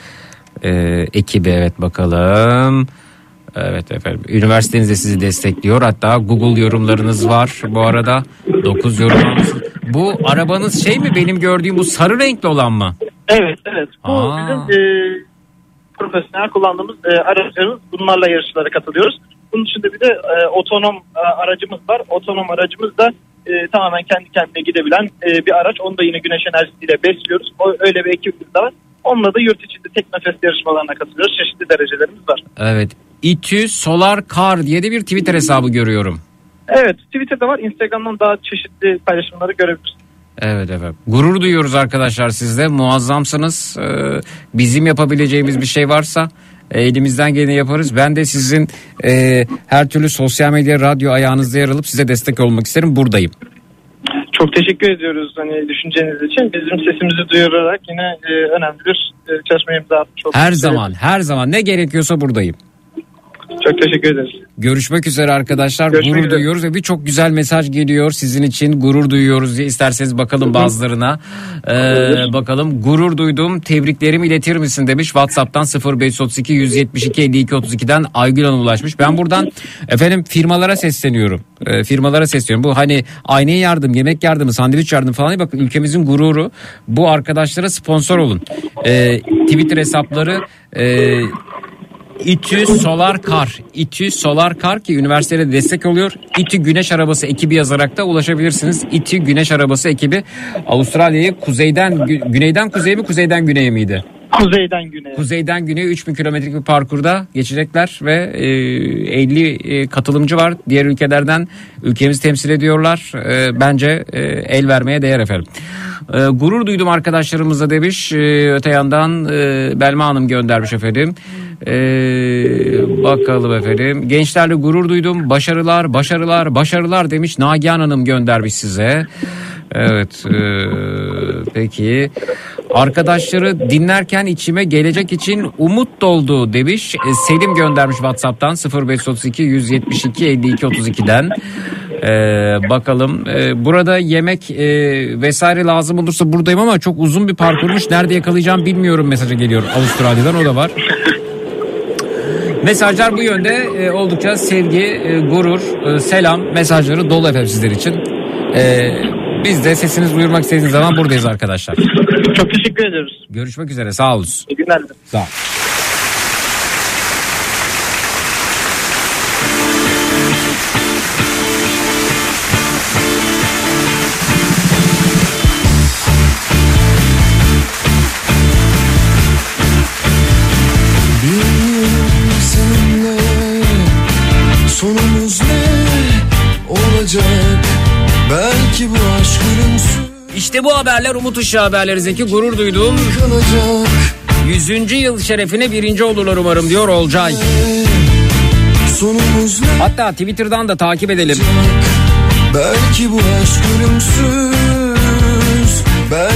e, ekibi evet bakalım. Evet efendim. Üniversiteniz de sizi destekliyor. Hatta Google yorumlarınız var bu arada. 9 yorumlarınız. Bu arabanız şey mi benim gördüğüm bu sarı renkli olan mı? Evet evet. Bu Aa. bizim e, profesyonel kullandığımız e, araçlarımız bunlarla yarışlara katılıyoruz. Bunun dışında bir de e, otonom e, aracımız var. Otonom aracımız da e, tamamen kendi kendine gidebilen e, bir araç. Onu da yine güneş enerjisiyle besliyoruz. O, öyle bir ekibimiz de var. Onunla da yurt içinde Teknofest yarışmalarına katılıyoruz. Çeşitli derecelerimiz var. Evet. İTÜ Solar Car diye de bir Twitter hesabı görüyorum. Evet Twitter'da var. Instagram'dan daha çeşitli paylaşımları görebilirsiniz. Evet efendim. Gurur duyuyoruz arkadaşlar sizde. Muazzamsınız. Ee, bizim yapabileceğimiz bir şey varsa e, elimizden geleni yaparız. Ben de sizin e, her türlü sosyal medya, radyo ayağınızda yer alıp size destek olmak isterim. Buradayım. Çok teşekkür ediyoruz hani düşünceniz için. Bizim sesimizi duyurarak yine e, önemli bir e, çalışmaya imza atmış olduk. Her zaman, her zaman ne gerekiyorsa buradayım. Çok teşekkür ederiz. Görüşmek üzere arkadaşlar. Görüşmek gurur üzere. duyuyoruz ve birçok güzel mesaj geliyor sizin için. Gurur duyuyoruz diye isterseniz bakalım bazılarına. Ee, bakalım gurur duydum. Tebriklerimi iletir misin demiş. WhatsApp'tan 0532 172 52 32'den Aygül Hanım ulaşmış. Ben buradan efendim firmalara sesleniyorum. Ee, firmalara sesleniyorum. Bu hani aynaya yardım, yemek yardımı, sandviç yardımı falan. Bakın ülkemizin gururu. Bu arkadaşlara sponsor olun. Ee, Twitter hesapları e, İTÜ Solar Kar. İTÜ Solar Kar ki üniversitede destek oluyor. İTÜ Güneş Arabası ekibi yazarak da ulaşabilirsiniz. İTÜ Güneş Arabası ekibi Avustralya'yı kuzeyden gü- güneyden kuzeye mi kuzeyden güneye miydi? Kuzeyden güneye. Kuzeyden güneye 3000 kilometrelik bir parkurda geçecekler ve e, 50 e, katılımcı var. Diğer ülkelerden ülkemizi temsil ediyorlar. E, bence e, el vermeye değer efendim. E, gurur duydum arkadaşlarımızla demiş. E, öte yandan e, Belma Hanım göndermiş efendim. E, bakalım efendim. Gençlerle gurur duydum. Başarılar, başarılar, başarılar demiş. Nagihan Hanım göndermiş size. Evet. e, peki. Arkadaşları dinlerken içime gelecek için umut doldu demiş. E, Selim göndermiş WhatsApp'tan 0532 172 52 32'den. Ee, bakalım Ee, burada yemek e, vesaire lazım olursa buradayım ama çok uzun bir parkurmuş nerede yakalayacağım bilmiyorum mesajı geliyor Avustralya'dan o da var. Mesajlar bu yönde e, oldukça sevgi, e, gurur, e, selam mesajları dolu efendim sizler için. E, biz de sesinizi duyurmak istediğiniz zaman buradayız arkadaşlar. Çok teşekkür ediyoruz. Görüşmek üzere sağ olun. İyi günler. Sağ ol. İşte bu haberler Umut Işığı haberleri Zeki gurur kalacak 100. yıl şerefine birinci olurlar umarım diyor Olcay. Hatta Twitter'dan da takip edelim. Belki bu aşk ölümsüz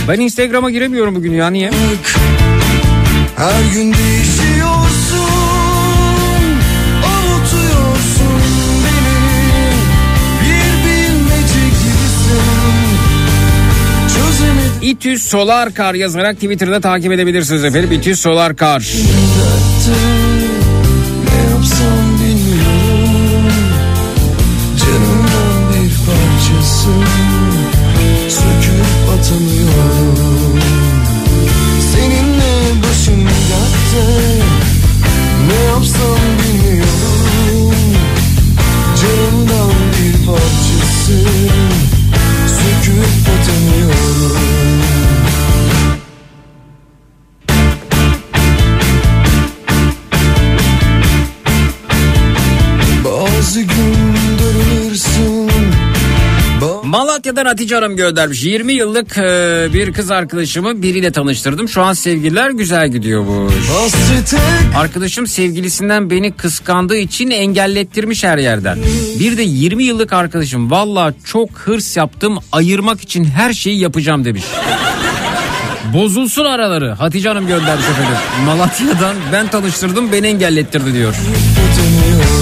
Ben Instagram'a giremiyorum bugün ya niye? her gün değişiyorsun İTÜ Solar Kar yazarak Twitter'da takip edebilirsiniz efendim. İTÜ Solar Kar. Malatya'dan Hatice Hanım göndermiş. 20 yıllık e, bir kız arkadaşımı biriyle tanıştırdım. Şu an sevgililer güzel gidiyormuş. Hasrete Arkadaşım sevgilisinden beni kıskandığı için engellettirmiş her yerden. Bir de 20 yıllık arkadaşım valla çok hırs yaptım ayırmak için her şeyi yapacağım demiş. Bozulsun araları. Hatice Hanım göndermiş efendim. Malatya'dan ben tanıştırdım beni engellettirdi diyor. atamıyorum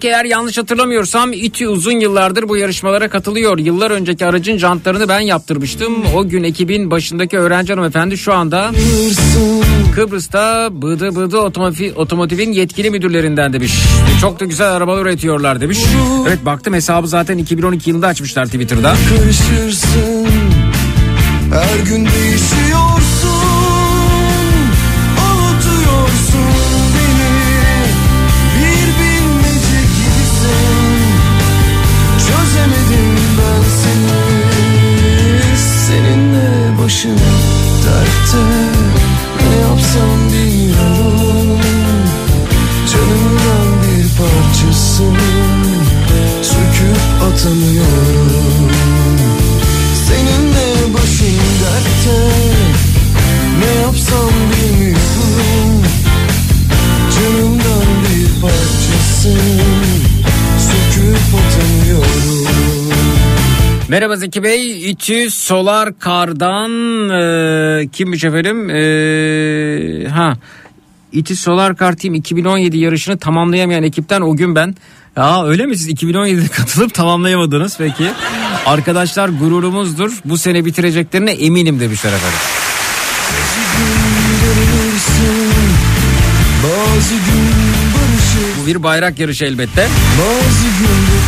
Zeki eğer yanlış hatırlamıyorsam İTÜ uzun yıllardır bu yarışmalara katılıyor. Yıllar önceki aracın jantlarını ben yaptırmıştım. O gün ekibin başındaki öğrenci hanımefendi şu anda Kıbrıs'ta Bıdı Bıdı Otomotiv, Otomotiv'in yetkili müdürlerinden demiş. Çok da güzel arabalar üretiyorlar demiş. Evet baktım hesabı zaten 2012 yılında açmışlar Twitter'da. Her gün değişiyorsun Merhaba Zeki Bey. İTÜ Solar Kar'dan e, kimmiş efendim? E, ha. İTÜ Solar Kar Team 2017 yarışını tamamlayamayan ekipten o gün ben. Ya öyle mi siz 2017'de katılıp tamamlayamadınız peki? Arkadaşlar gururumuzdur. Bu sene bitireceklerine eminim demişler efendim. Bazı gün Bu bir bayrak yarışı elbette. Bazı kaybolur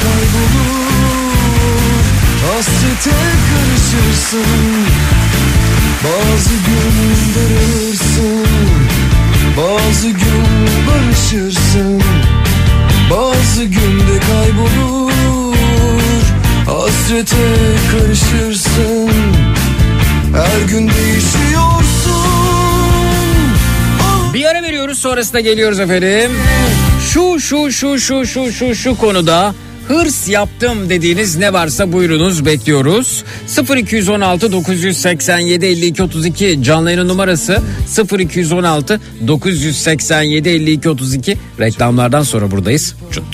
Hasrete karışırsın. Bazı gün darılırsın. Bazı gün barışırsın. Bazı günde kaybolur. Hasrete karışırsın. Her gün değişiyorsun. Bir ara veriyoruz sonrasında geliyoruz efendim. Şu şu şu şu şu şu şu konuda hırs yaptım dediğiniz ne varsa buyurunuz bekliyoruz. 0216 987 52 32 canlı yayın numarası 0216 987 52 32 reklamlardan sonra buradayız. Çut.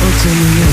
Atamıyorum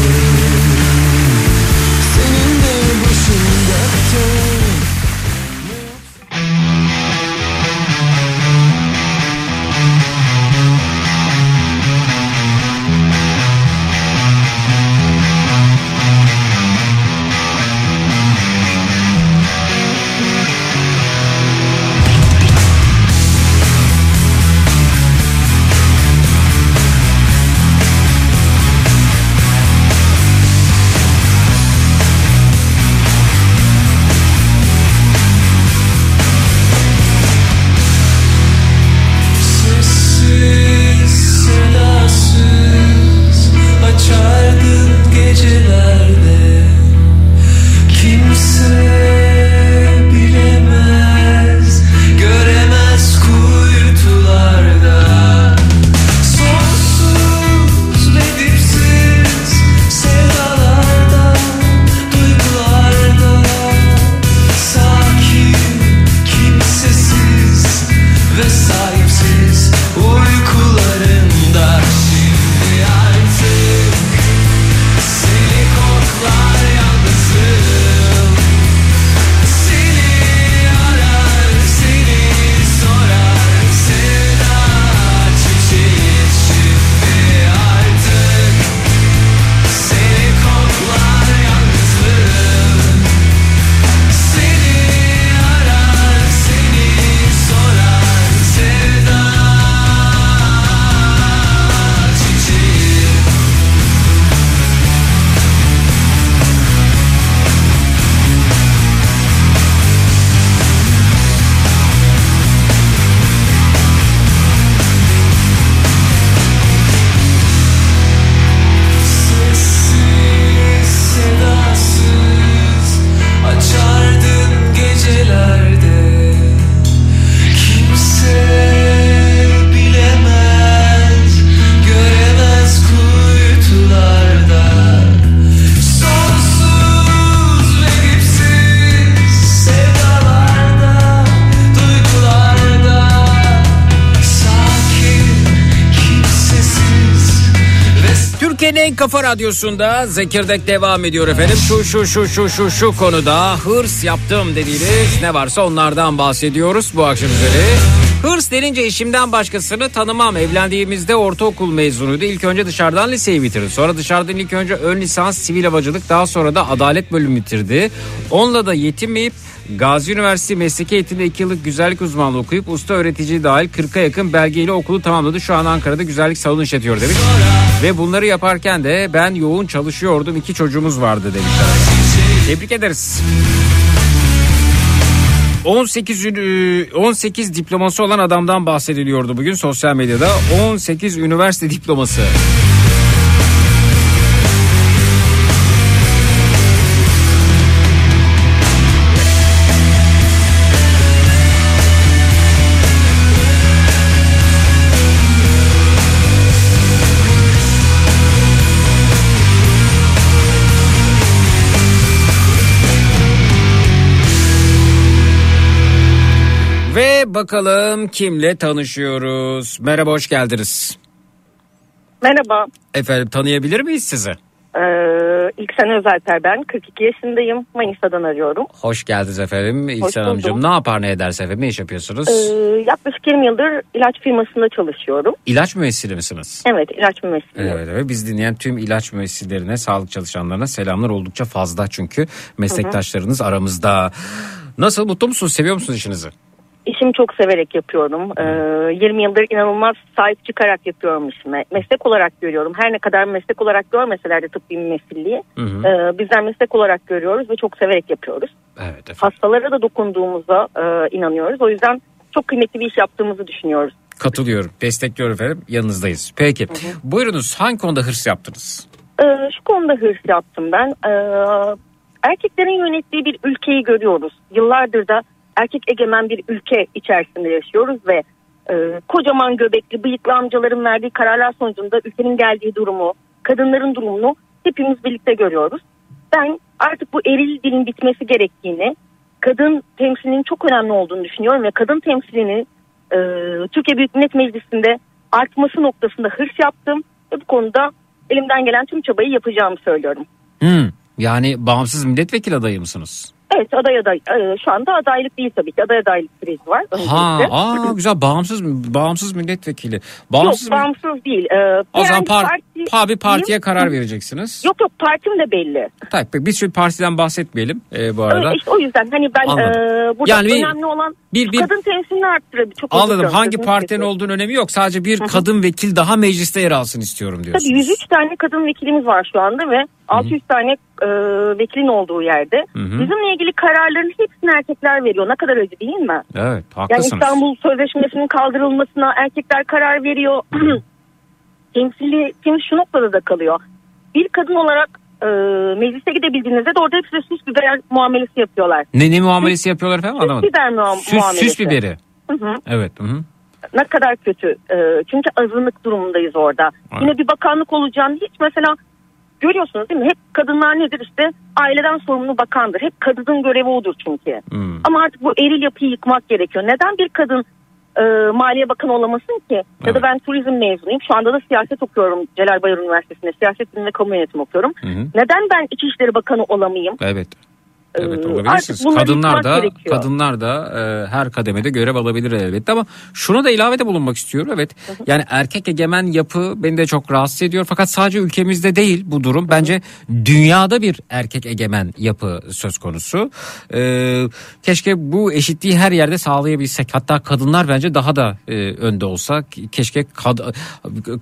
kafa radyosunda Zekirdek devam ediyor efendim. Şu şu şu şu şu şu konuda hırs yaptım dediğiniz ne varsa onlardan bahsediyoruz bu akşam üzere. Hırs denince eşimden başkasını tanımam. Evlendiğimizde ortaokul mezunuydu. İlk önce dışarıdan liseyi bitirdi. Sonra dışarıdan ilk önce ön lisans sivil havacılık daha sonra da adalet bölümü bitirdi. Onunla da yetinmeyip Gazi Üniversitesi Mesleki Eğitim'de 2 yıllık güzellik uzmanlığı okuyup usta öğretici dahil 40'a yakın belgeyle okulu tamamladı. Şu an Ankara'da güzellik salonu işletiyor demiş. Ve bunları yaparken de ben yoğun çalışıyordum. iki çocuğumuz vardı demişler. Tebrik ederiz. 18 ünü- 18 diploması olan adamdan bahsediliyordu bugün sosyal medyada. 18 üniversite diploması. Bakalım kimle tanışıyoruz. Merhaba hoş geldiniz. Merhaba. Efendim tanıyabilir miyiz sizi? Ee, ilk sene Özelper ben. 42 yaşındayım. Manisa'dan arıyorum. Hoş geldiniz efendim buldum. Hanımcığım. Ne yapar ne ederse efendim ne iş yapıyorsunuz? Ee, yaklaşık 20 yıldır ilaç firmasında çalışıyorum. İlaç müessili misiniz? Evet ilaç mümessili. Evet, evet. Biz dinleyen tüm ilaç müessillerine, sağlık çalışanlarına selamlar oldukça fazla çünkü meslektaşlarınız aramızda. Nasıl mutlu musunuz? Seviyor musunuz işinizi? İşimi çok severek yapıyorum. Ee, 20 yıldır inanılmaz sahip çıkarak yapıyorum işime. Meslek olarak görüyorum. Her ne kadar meslek olarak görmeseler de tıbbi mümessilliği. Hı hı. Ee, bizler meslek olarak görüyoruz ve çok severek yapıyoruz. Evet efendim. Hastalara da dokunduğumuza e, inanıyoruz. O yüzden çok kıymetli bir iş yaptığımızı düşünüyoruz. Katılıyorum. Destekliyorum efendim. Yanınızdayız. Peki. Buyurunuz hangi konuda hırs yaptınız? Ee, şu konuda hırs yaptım ben. Ee, erkeklerin yönettiği bir ülkeyi görüyoruz. Yıllardır da erkek egemen bir ülke içerisinde yaşıyoruz ve e, kocaman göbekli bıyıklı amcaların verdiği kararlar sonucunda ülkenin geldiği durumu, kadınların durumunu hepimiz birlikte görüyoruz. Ben artık bu eril dilin bitmesi gerektiğini, kadın temsilinin çok önemli olduğunu düşünüyorum ve kadın temsilini e, Türkiye Büyük Millet Meclisi'nde artması noktasında hırs yaptım ve bu konuda elimden gelen tüm çabayı yapacağımı söylüyorum. Hmm. Yani bağımsız milletvekili adayı mısınız? Evet aday aday e, şu anda adaylık değil tabii ki aday adaylık süreci var. Ha, öncelikle. aa güzel bağımsız bağımsız milletvekili. Bağımsız Yok bağımsız değil. E, O zaman par- parti- pa- bir partiye karar vereceksiniz. Yok yok partim de belli. Tabii biz şu partiden bahsetmeyelim e, bu arada. Evet, işte o yüzden hani ben Anladım. e, burada Yani bir- önemli olan bir- bir- kadın temsilini arttırabilir. Çok Anladım. Hangi partinin kesiyorum. olduğunu önemi yok. Sadece bir kadın vekil daha mecliste yer alsın istiyorum diyorsunuz. Tabii 103 tane kadın vekilimiz var şu anda ve 600 tane e, vekilin olduğu yerde. Hı hı. Bizimle ilgili kararların hepsini erkekler veriyor. Ne kadar acı değil mi? Evet Yani haklısınız. İstanbul Sözleşmesi'nin kaldırılmasına erkekler karar veriyor. Temsili, temsil şu noktada da kalıyor. Bir kadın olarak e, meclise gidebildiğinizde de orada hepsi süs biber muamelesi yapıyorlar. Ne, ne muamelesi yapıyorlar efendim? Süs Anlamadım. biber muam- Süs, muamelesi. süs biberi. Hı hı. Evet. Hı hı. Ne kadar kötü. E, çünkü azınlık durumundayız orada. Evet. Yine bir bakanlık olacağını hiç mesela görüyorsunuz değil mi? Hep kadınlar nedir işte aileden sorumlu bakandır. Hep kadının görevi odur çünkü. Hmm. Ama artık bu eril yapıyı yıkmak gerekiyor. Neden bir kadın e, Maliye Bakanı olamasın ki? Ya Evet. da ben turizm mezunuyum. Şu anda da siyaset okuyorum Celal Bayar Üniversitesi'nde. Siyaset bilimi ve kamu yönetimi okuyorum. Hı hı. Neden ben İçişleri Bakanı olamayayım? Evet. Evet Ee, olabilirsiniz. Kadınlar da gerekiyor. kadınlar da e, her kademede görev alabilir elbette ama şuna da ilavede bulunmak istiyorum. Evet. Yani erkek egemen yapı beni de çok rahatsız ediyor fakat sadece ülkemizde değil bu durum. Bence dünyada bir erkek egemen yapı söz konusu. Ee, keşke bu eşitliği her yerde sağlayabilsek. Hatta kadınlar bence daha da e, önde olsa. Keşke kad-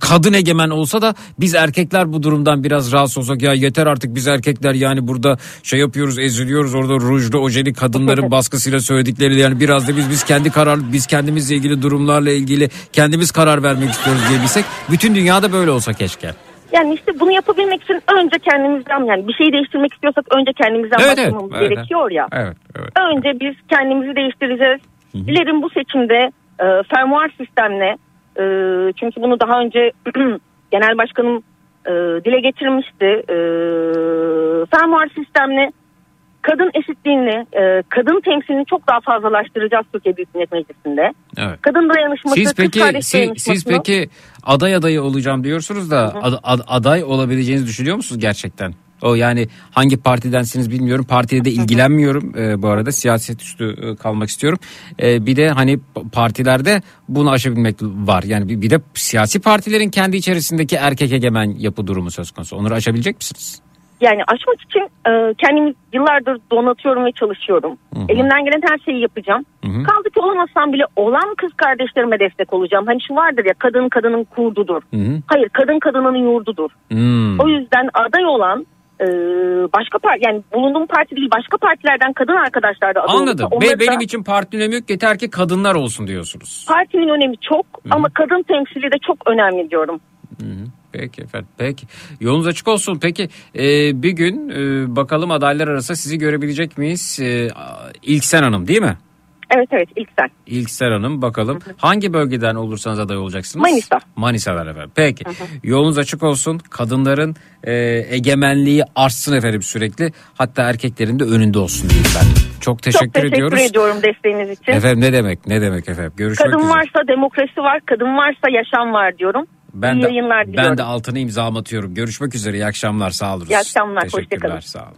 kadın egemen olsa da biz erkekler bu durumdan biraz rahatsız olsak. Ya yeter artık biz erkekler yani burada şey yapıyoruz eziliyoruz orada rujlu ojeli kadınların baskısıyla söyledikleri yani biraz da biz biz kendi karar biz kendimizle ilgili durumlarla ilgili kendimiz karar vermek istiyoruz diyebilsek. Bütün dünyada böyle olsa keşke. Yani işte bunu yapabilmek için önce kendimizden yani bir şeyi değiştirmek istiyorsak önce kendimizden Evet, evet, başlamamız evet, gerekiyor ya. Evet, evet. Önce biz kendimizi değiştireceğiz. Dilerim bu seçimde e, fermuar sistemle e, çünkü bunu daha önce genel başkanım e, dile getirmişti. E, fermuar sistemle kadın eşitliğini, e, kadın temsilini çok daha fazlalaştıracağız Türkiye Büyük Millet Meclisi'nde. Evet. Kadın dayanışması, Siz kız peki kardeş siz, siz peki aday adayı olacağım diyorsunuz da ad- ad- aday olabileceğinizi düşünüyor musunuz gerçekten? O yani hangi partidensiniz bilmiyorum. Partiyle de ilgilenmiyorum e, bu arada. Siyaset üstü e, kalmak istiyorum. E, bir de hani partilerde bunu aşabilmek var. Yani bir, bir de siyasi partilerin kendi içerisindeki erkek egemen yapı durumu söz konusu. Onları aşabilecek misiniz? Yani aşmak için e, kendimi yıllardır donatıyorum ve çalışıyorum. Elimden gelen her şeyi yapacağım. hı. Kaldı ki olamazsam bile olan kız kardeşlerime destek olacağım. Hani şu vardır ya kadın kadının kurdudur. Hı hı. Hayır kadın kadının yurdudur. Hmm. O yüzden aday olan e, başka parti yani bulunduğum parti değil başka partilerden kadın arkadaşlar da aday Anladım. olursa Ve onları da- benim için parti önemi yok. Yeter ki kadınlar olsun diyorsunuz. partinin önemi çok ama kadın temsili de çok önemli diyorum. Peki efendim peki yolunuz açık olsun peki e, bir gün e, bakalım adaylar arasında sizi görebilecek miyiz e, İlksen Hanım değil mi? Evet evet ilk sen. İlksen Hanım bakalım hangi bölgeden olursanız aday olacaksınız? Manisa. Manisa'dan efendim peki yolunuz açık olsun kadınların e, egemenliği artsın efendim sürekli hatta erkeklerin de önünde olsun diyeyim ben. Çok teşekkür, çok teşekkür ediyoruz. ediyorum desteğiniz için. Efendim ne demek ne demek efendim görüşmek Kadın üzere. varsa demokrasi var, kadın varsa yaşam var diyorum. Ben İyi de, yayınlar diliyorum. ben de altına imzamı atıyorum. Görüşmek üzere. İyi akşamlar. Sağ olun. İyi akşamlar, Teşekkürler. hoşçakalın. Sağ olun.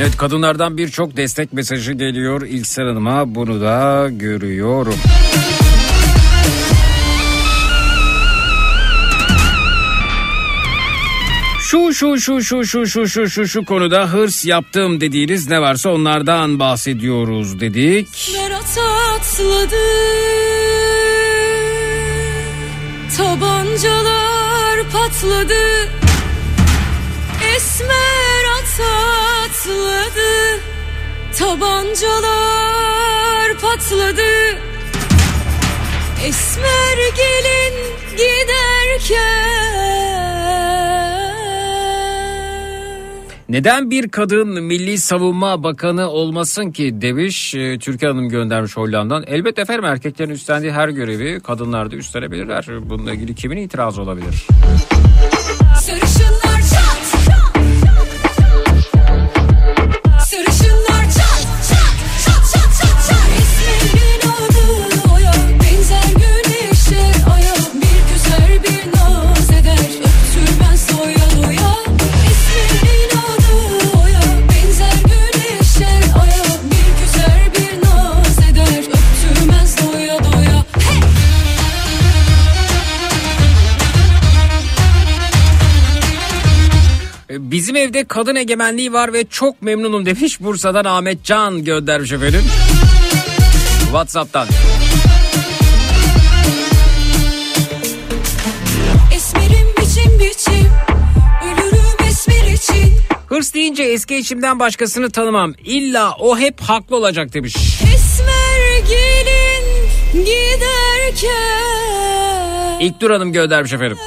Evet kadınlardan birçok destek mesajı geliyor İlksel Hanım'a bunu da görüyorum. Şu şu şu şu şu şu şu şu şu konuda hırs yaptım dediğiniz ne varsa onlardan bahsediyoruz dedik. Atladı Tabancalar patladı. Esmer at atladı Tabancalar patladı. Esmer gelin giderken Neden bir kadın Milli Savunma Bakanı olmasın ki demiş e, Türkiye Hanım göndermiş Hollanda'dan. Elbette efendim erkeklerin üstlendiği her görevi kadınlar da üstlenebilirler. Bununla ilgili kimin itirazı olabilir? Sarışınlar çat Sarışınlar çat evde kadın egemenliği var ve çok memnunum demiş Bursa'dan Ahmet Can göndermiş efendim. Whatsapp'tan. Esmerim biçim biçim Ölürüm esmer için Hırs deyince eski eşimden başkasını tanımam. İlla o hep haklı olacak demiş. Esmer gelin giderken İlknur Hanım göndermiş efendim.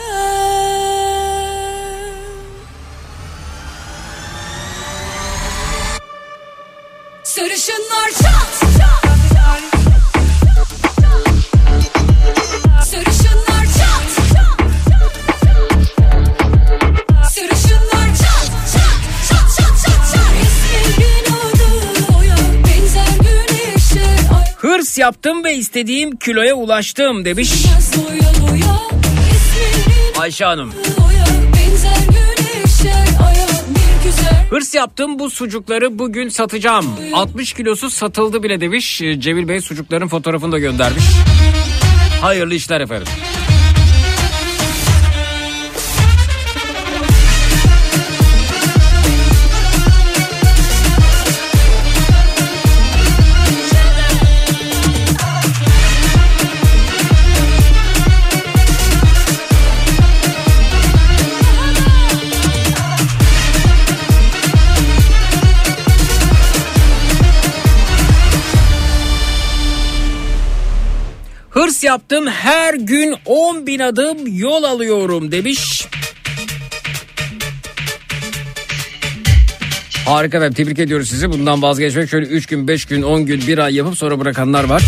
Hırs yaptım ve istediğim kiloya ulaştım demiş Ayşe Hanım. Hırs yaptım bu sucukları bugün satacağım. 60 kilosu satıldı bile demiş. Cemil Bey sucukların fotoğrafını da göndermiş. Hayırlı işler efendim. Hırs yaptım her gün 10 bin adım yol alıyorum demiş. Harika efendim tebrik ediyoruz sizi. Bundan vazgeçmek şöyle 3 gün 5 gün 10 gün 1 ay yapıp sonra bırakanlar var.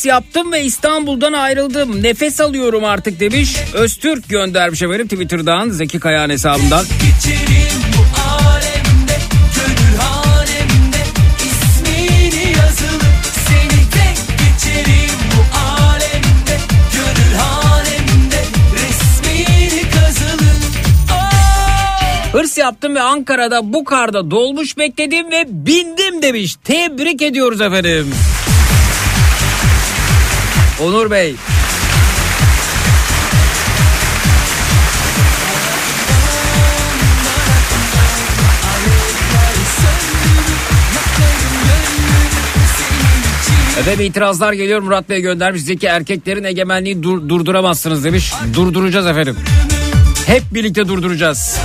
Hırs yaptım ve İstanbul'dan ayrıldım. Nefes alıyorum artık demiş. Öztürk göndermiş efendim Twitter'dan Zeki Kayağan hesabından. geçerim bu alemde Gönül halemde ismini yazılı Seni tek geçerim bu alemde Gönül halemde resmini kazılı Oh! Hırs Hırs yaptım ve Ankara'da bu karda dolmuş bekledim ve bindim demiş. Tebrik ediyoruz efendim. Onur Bey. Efendim itirazlar geliyor Murat Bey göndermiş. Zeki erkeklerin egemenliği dur- durduramazsınız demiş. Durduracağız efendim. Hep birlikte durduracağız.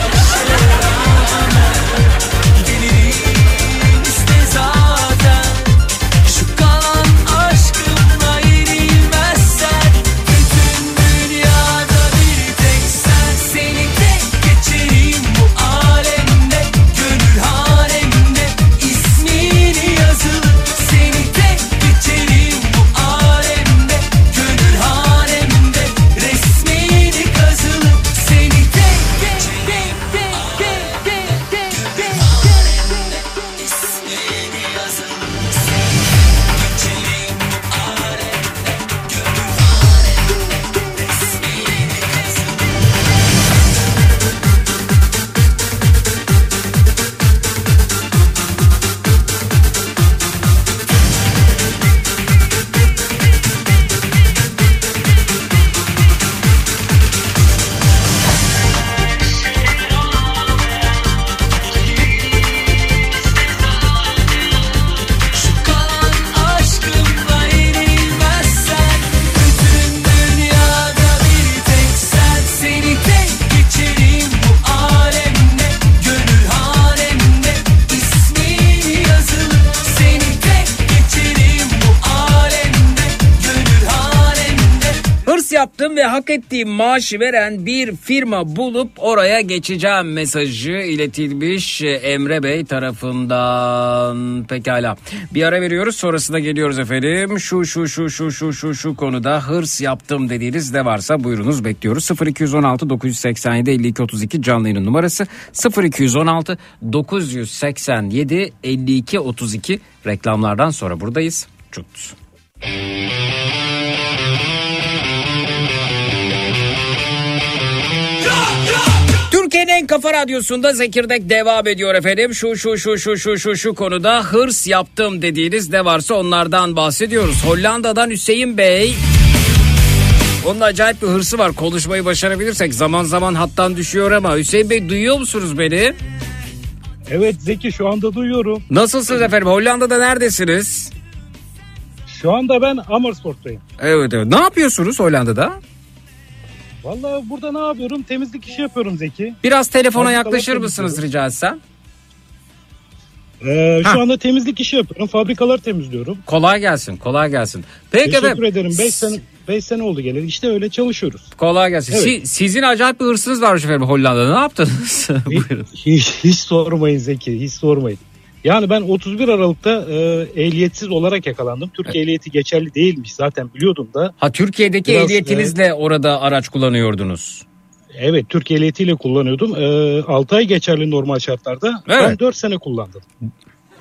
Yaptım ve hak ettiğim maaşı veren bir firma bulup oraya geçeceğim mesajı iletilmiş Emre Bey tarafından. Pekala. Bir ara veriyoruz sonrasında geliyoruz efendim. Şu şu şu şu şu şu şu konuda hırs yaptım dediğiniz ne varsa buyurunuz bekliyoruz. 0216 987 52 32 canlı yayının numarası 0216 987 52 32 reklamlardan sonra buradayız. Cut. Türkiye'nin en kafa radyosunda Zekirdek devam ediyor efendim. Şu şu şu şu şu şu şu konuda hırs yaptım dediğiniz ne varsa onlardan bahsediyoruz. Hollanda'dan Hüseyin Bey. Onun acayip bir hırsı var. Konuşmayı başarabilirsek zaman zaman hattan düşüyor ama Hüseyin Bey duyuyor musunuz beni? Evet Zeki şu anda duyuyorum. Nasılsınız efendim? Hollanda'da neredesiniz? Şu anda ben Amersfoort'tayım. Evet evet. Ne yapıyorsunuz Hollanda'da? Vallahi burada ne yapıyorum? Temizlik işi yapıyorum Zeki. Biraz telefona Fabrikalar yaklaşır mısınız rica etsem? Ee, Ha. şu anda temizlik işi yapıyorum. Fabrikalar temizliyorum. Kolay gelsin, kolay gelsin. Peki Teşekkür efendim. ederim. 5 sene 5 sene oldu geleli. İşte öyle çalışıyoruz. Kolay gelsin. Evet. Si- sizin acayip bir hırsınız varmış efendim Hollanda'da. Ne yaptınız? Buyurun. Hiç, hiç sormayın Zeki. Hiç sormayın. Yani ben 31 Aralık'ta e, ehliyetsiz olarak yakalandım. Türk ehliyeti geçerli değilmiş zaten biliyordum da. Ha Türkiye'deki Biraz, ehliyetinizle orada araç kullanıyordunuz. Evet Türk ehliyetiyle kullanıyordum. E, 6 ay geçerli normal şartlarda. Ben Evet. 4 sene kullandım.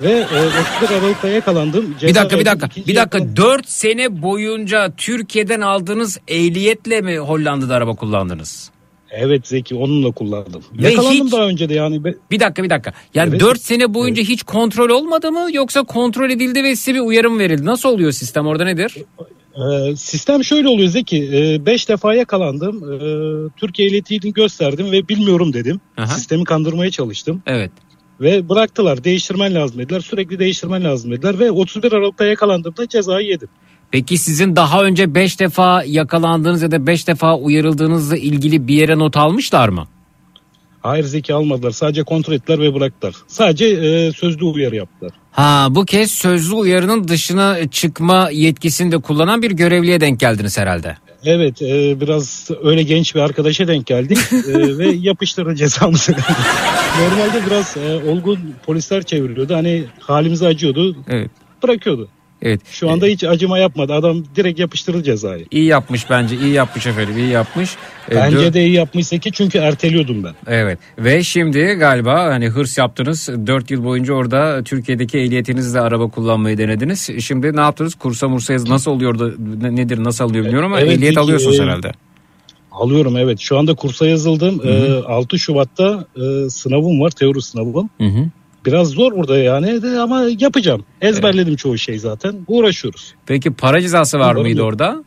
Ve e, 31 Aralık'ta yakalandım. Bir dakika bir Ceza dakika. Bir dakika. yakalan- 4 sene boyunca Türkiye'den aldığınız ehliyetle mi Hollanda'da araba kullandınız? Evet Zeki onunla kullandım. Ve Yakalandım hiç- daha önce de yani. Bir dakika bir dakika. Yani Evet. 4 sene boyunca hiç kontrol olmadı mı yoksa kontrol edildi ve size bir uyarım verildi? Nasıl oluyor sistem orada nedir? Ee, sistem şöyle oluyor Zeki. 5 defa yakalandım. Ee, Türkiye ehliyetini gösterdim ve bilmiyorum dedim. Aha. Sistemi kandırmaya çalıştım. Evet. Ve bıraktılar. Değiştirmen lazım dediler. Sürekli değiştirmen lazım dediler. Ve 31 Aralık'ta yakalandığımda cezayı yedim. Peki sizin daha önce 5 defa yakalandığınız ya da 5 defa uyarıldığınızla ilgili bir yere not almışlar mı? Hayır Zeki almadılar. Sadece kontrol ettiler ve bıraktılar. Sadece e, sözlü uyarı yaptılar. Ha bu kez sözlü uyarının dışına çıkma yetkisini de kullanan bir görevliye denk geldiniz herhalde. Evet e, biraz öyle genç bir arkadaşa denk geldik e, ve yapıştırdı cezamızı. Normalde biraz e, olgun polisler çeviriyordu. Hani halimize acıyordu. Evet. Bırakıyordu. Evet. Şu anda hiç acıma yapmadı. Adam direkt yapıştırdı cezayı. İyi yapmış bence iyi yapmış efendim iyi yapmış. Ee, Bence dö- de iyi yapmışsa ki çünkü erteliyordum ben. Evet ve şimdi galiba hani hırs yaptınız 4 yıl boyunca orada Türkiye'deki ehliyetinizle araba kullanmayı denediniz. Şimdi ne yaptınız kursa mursa nasıl oluyordu ne- nedir nasıl alıyor bilmiyorum ama Evet, ehliyet peki, alıyorsunuz e, herhalde. Alıyorum evet. Şu anda kursa yazıldım. Hı hı. Ee, 6 Şubat'ta e, sınavım var. Teori sınavım. Hı hı. Biraz zor burada yani de ama yapacağım. Ezberledim çoğu şey zaten. Uğraşıyoruz. Peki para cezası var Umarım mıydı yok. orada?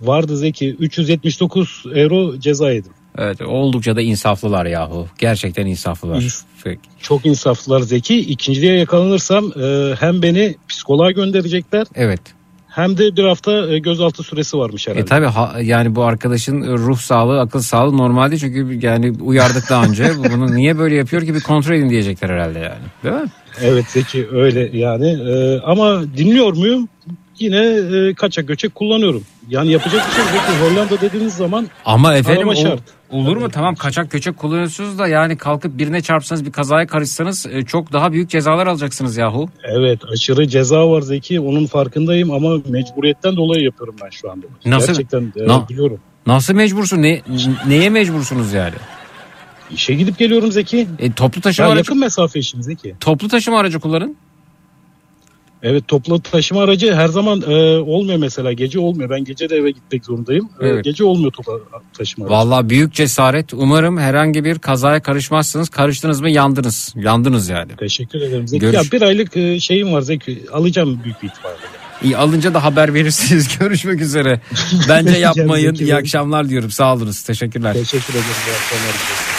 Vardı Zeki 379 euro ceza yedim. Evet oldukça da insaflılar yahu. Gerçekten insaflılar. İns- Peki. Çok insaflılar Zeki. İkinciliğe yakalanırsam e, hem beni psikoloğa gönderecekler Evet. Hem de bir hafta e, gözaltı süresi varmış herhalde. E tabi yani bu arkadaşın ruh sağlığı, akıl sağlığı normalde çünkü yani uyardık daha önce. Bunu niye böyle yapıyor ki bir kontrol edin diyecekler herhalde yani. Değil mi? Evet Zeki öyle yani E, ama dinliyor muyum? Yine e, kaçak göçek kullanıyorum. Yani yapacak bir şey yok. Hollanda dediğiniz zaman Ama efendim Araba o- şart. olur mu? Tamam kaçak köçek kullanıyorsunuz da yani kalkıp birine çarpsanız bir kazaya karışsanız e, çok daha büyük cezalar alacaksınız yahu. evet aşırı ceza var Zeki onun farkındayım ama mecburiyetten dolayı yapıyorum ben şu anda. Nasıl? Gerçekten e, Na- biliyorum. Nasıl mecbursun? Ne, neye mecbursunuz yani? İşe gidip geliyorum Zeki. E, toplu taşıma Ya aracı, yakın mesafe işim Zeki. toplu taşıma aracı kullanın. Evet toplu taşıma aracı her zaman e, olmuyor mesela gece olmuyor. Ben gece de eve gitmek zorundayım. E, Evet. gece olmuyor toplu taşıma aracı. Vallahi büyük cesaret. Umarım herhangi bir kazaya karışmazsınız. Karıştınız mı yandınız. Yandınız yani. Teşekkür ederim Zeki. Görüş- Ya bir aylık e, şeyim var Zeki. Alacağım büyük bir ihtimalle. İyi alınca da haber verirsiniz. Görüşmek üzere. Bence yapmayın. İyi akşamlar diyorum. Sağ olunuz. Teşekkürler. Teşekkür ederim. İyi akşamlar.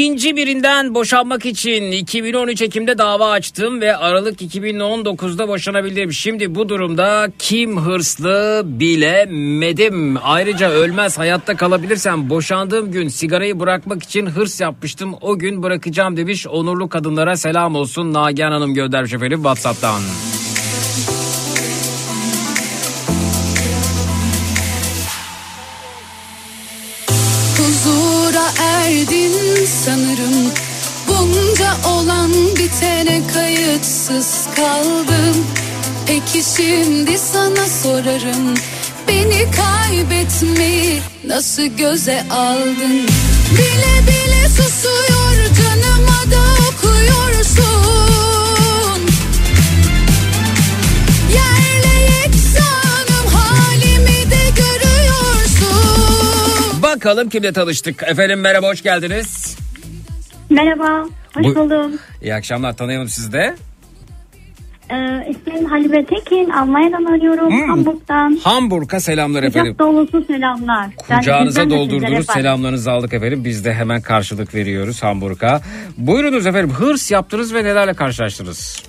İkinci birinden boşanmak için 2013 Ekim'de dava açtım ve Aralık 2019'da boşanabildim. Şimdi bu durumda kim hırslı bilemedim. Ayrıca ölmez hayatta kalabilirsem boşandığım gün sigarayı bırakmak için hırs yapmıştım. O gün bırakacağım demiş onurlu kadınlara selam olsun. Nagihan Hanım göndermiş efendim Whatsapp'tan. Huzura erdin sanırım. Bunca olan bitene kayıtsız kaldım. Peki şimdi sana sorarım Beni kaybetmeyi nasıl göze aldın? Bile bile susuyor canıma da okuyorsun. Yerle Bakalım kimle tanıştık. Efendim merhaba hoş geldiniz. Merhaba, hoş Bu- buldum. İyi akşamlar tanıyalım sizi de. Ee, ismim Tekin, Almanya'dan arıyorum, Hmm. Hamburg'dan. Hamburg'a selamlar efendim. Kucak dolusu selamlar. Kucağınıza doldurdunuz efendim. selamlarınızı aldık efendim. Biz de hemen karşılık veriyoruz Hamburg'a. Buyurunuz efendim hırs yaptınız ve nelerle karşılaştınız?